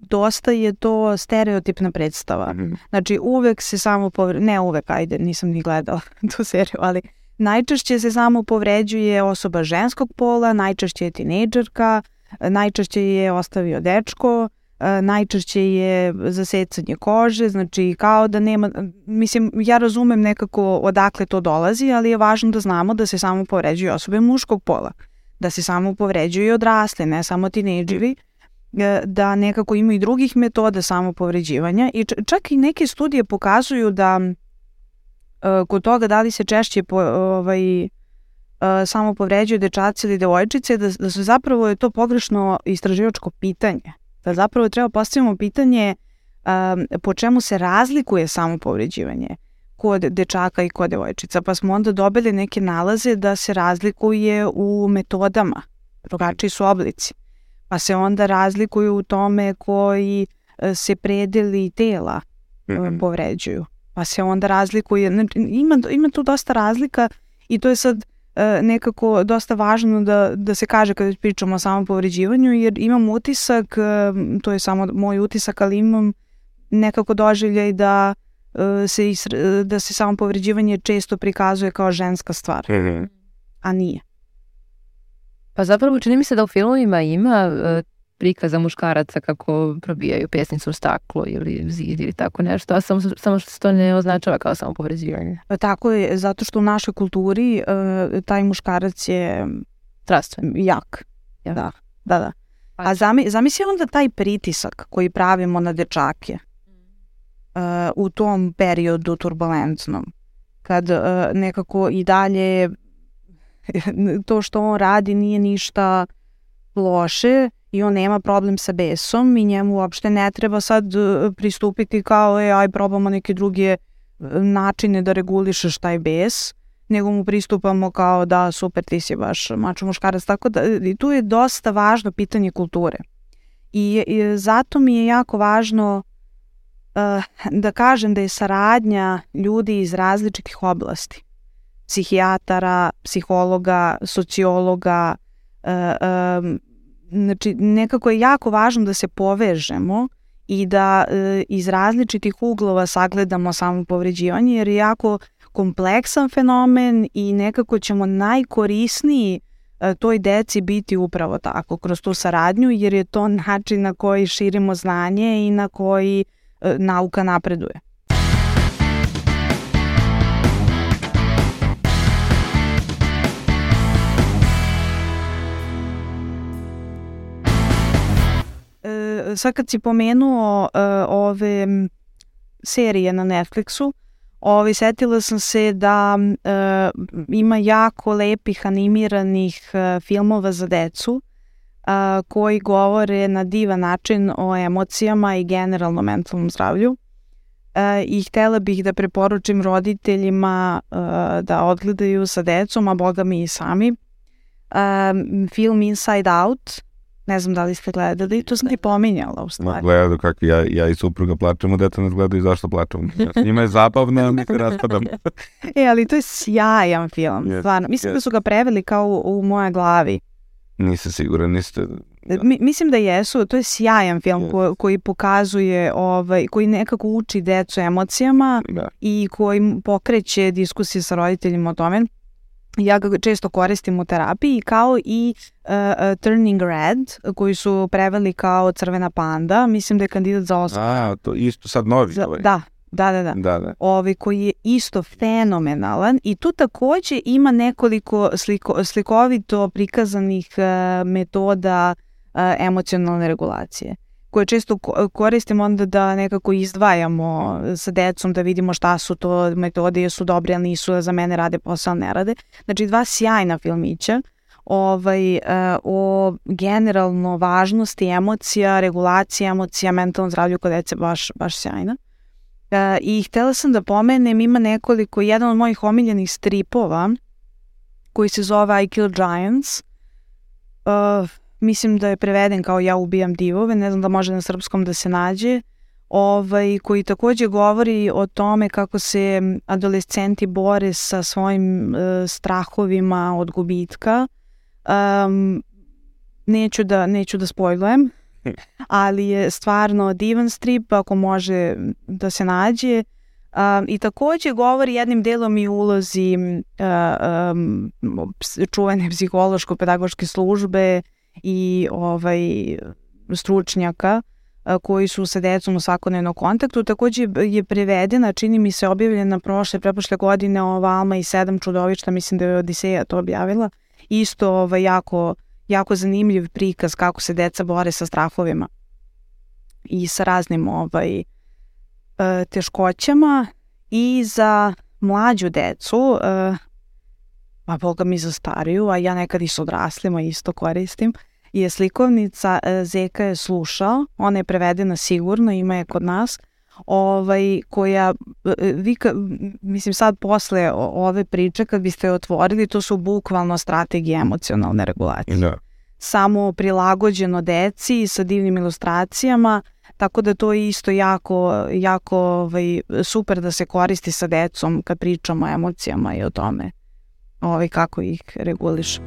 Speaker 2: dosta je to stereotipna predstava.
Speaker 1: Mhm.
Speaker 2: Znači uvek se samo povređuje, ne uvek, ajde, nisam ni gledala tu seriju, ali najčešće se samo povređuje osoba ženskog pola, najčešće je tinejdžerka, najčešće je ostavio dečko, najčešće je zasecanje kože, znači kao da nema, mislim, ja razumem nekako odakle to dolazi, ali je važno da znamo da se samo povređuju osobe muškog pola, da se samo povređuju i odrasle, ne samo tinejdžeri, da nekako ima i drugih metoda samopovređivanja i čak i neke studije pokazuju da kod toga da li se češće po, ovaj, samo povređuju dečaci ili devojčice, da, da su zapravo je to pogrešno istraživačko pitanje. Da zapravo treba postavimo pitanje um, po čemu se razlikuje samo povređivanje kod dečaka i kod devojčica, pa smo onda dobili neke nalaze da se razlikuje u metodama, drugačiji su oblici, pa se onda razlikuju u tome koji se predeli tela mm -hmm. povređuju, pa se onda razlikuje, znači, ima, ima tu dosta razlika i to je sad nekako dosta važno da, da se kaže kada pričamo o samom povređivanju, jer imam utisak, to je samo moj utisak, ali imam nekako doživljaj da se, da se samo povređivanje često prikazuje kao ženska stvar,
Speaker 1: mm -hmm.
Speaker 2: a nije.
Speaker 3: Pa zapravo čini mi se da u filmovima ima prikaza muškaraca kako probijaju pesnicu u staklo ili zid ili tako nešto, a samo, samo što se to ne označava kao samo povređivanje.
Speaker 2: E, Tako je, zato što u našoj kulturi uh, taj muškarac je
Speaker 3: Strastven.
Speaker 2: jak.
Speaker 3: Ja.
Speaker 2: Da, da, da.
Speaker 3: Pa-
Speaker 2: A zami, zamisli onda taj pritisak koji pravimo na dečake uh, u tom periodu turbulentnom, kad uh, nekako i dalje to što on radi nije ništa loše i on nema problem sa besom i njemu uopšte ne treba sad uh, pristupiti kao e, aj probamo neke druge uh, načine da regulišeš taj bes, nego mu pristupamo kao da super ti si baš mačo muškarac, tako da i tu je dosta važno pitanje kulture. I, i zato mi je jako važno uh, da kažem da je saradnja ljudi iz različitih oblasti, psihijatara, psihologa, sociologa, uh, um, znači nekako je jako važno da se povežemo i da uh, iz različitih uglova sagledamo samo povređivanje jer je jako kompleksan fenomen i nekako ćemo najkorisniji e, toj deci biti upravo tako, kroz tu saradnju, jer je to način na koji širimo znanje i na koji e, nauka napreduje. Sad kad si pomenuo e, ove serije na Netflixu, Ovi, setila sam se da e, ima jako lepih animiranih e, filmova za decu a, koji govore na divan način o emocijama i generalno mentalnom zdravlju. E, I htela bih da preporučim roditeljima e, da odgledaju sa decom, a boga mi i sami. E, film Inside Out, ne znam da li ste gledali, to sam ti pominjala u
Speaker 1: Ma,
Speaker 2: stvari.
Speaker 1: gledaju kako ja, ja i supruga plačemo, deca nas gledaju i zašto plačemo. Njima je zabavno, a mi se raspadamo.
Speaker 2: E, ali to je sjajan film,
Speaker 1: Yes,
Speaker 2: stvarno. Mislim da
Speaker 1: yes.
Speaker 2: su ga preveli kao u, u moja glavi.
Speaker 1: Nisam siguran, niste...
Speaker 2: Mi, mislim da jesu, to je sjajan film
Speaker 1: Yes.
Speaker 2: ko, koji pokazuje, ovaj, koji nekako uči decu emocijama
Speaker 1: Da.
Speaker 2: i koji pokreće diskusije sa roditeljima o tome. Ja ga često koristim u terapiji kao i uh, uh, Turning Red koji su preveli kao Crvena panda. Mislim da je kandidat za Oscar.
Speaker 1: A, to isto sad novi.
Speaker 2: Za-
Speaker 1: ovaj.
Speaker 2: Da, da, da, da.
Speaker 1: Da, da.
Speaker 2: ovaj, koji je isto fenomenalan i tu takođe ima nekoliko sliko, slikovito prikazanih e, metoda e, emocionalne regulacije koje često ko- koristimo onda da nekako izdvajamo sa decom da vidimo šta su to metode, jesu dobre ili nisu, za mene rade posao, ali ne rade. Znači dva sjajna filmića ovaj, e, o generalno važnosti emocija, regulacije emocija, mentalnom zdravlju kod dece baš, baš sjajna. E, I htela sam da pomenem, ima nekoliko, jedan od mojih omiljenih stripova koji se zove I Kill Giants. Uh, mislim da je preveden kao Ja ubijam divove, ne znam da može na srpskom da se nađe, ovaj, koji takođe govori o tome kako se adolescenti bore sa svojim uh, strahovima od gubitka. Um, neću da, neću da spojlujem, ali je stvarno divan strip ako može da se nađe. Um, I takođe govori jednim delom i ulozi uh, um, čuvene psihološko-pedagoške službe i ovaj stručnjaka koji su sa decom u svakodnevnom kontaktu. Takođe je prevedena, čini mi se objavljena prošle, preprošle godine ova Alma i sedam čudovišta, mislim da je Odiseja to objavila. Isto ovaj, jako, jako zanimljiv prikaz kako se deca bore sa strahovima i sa raznim ovaj, e, teškoćama i za mlađu decu, e, a boga mi za stariju, a ja nekad i s odraslima isto koristim, je slikovnica e, Zeka je slušao, ona je prevedena sigurno, ima je kod nas, ovaj, koja, e, vi, ka, mislim sad posle ove priče kad biste je otvorili, to su bukvalno strategije emocionalne regulacije.
Speaker 1: Da.
Speaker 2: samo prilagođeno deci sa divnim ilustracijama, tako da to je isto jako, jako ovaj, super da se koristi sa decom kad pričamo o emocijama i o tome ovaj, kako ih reguliš.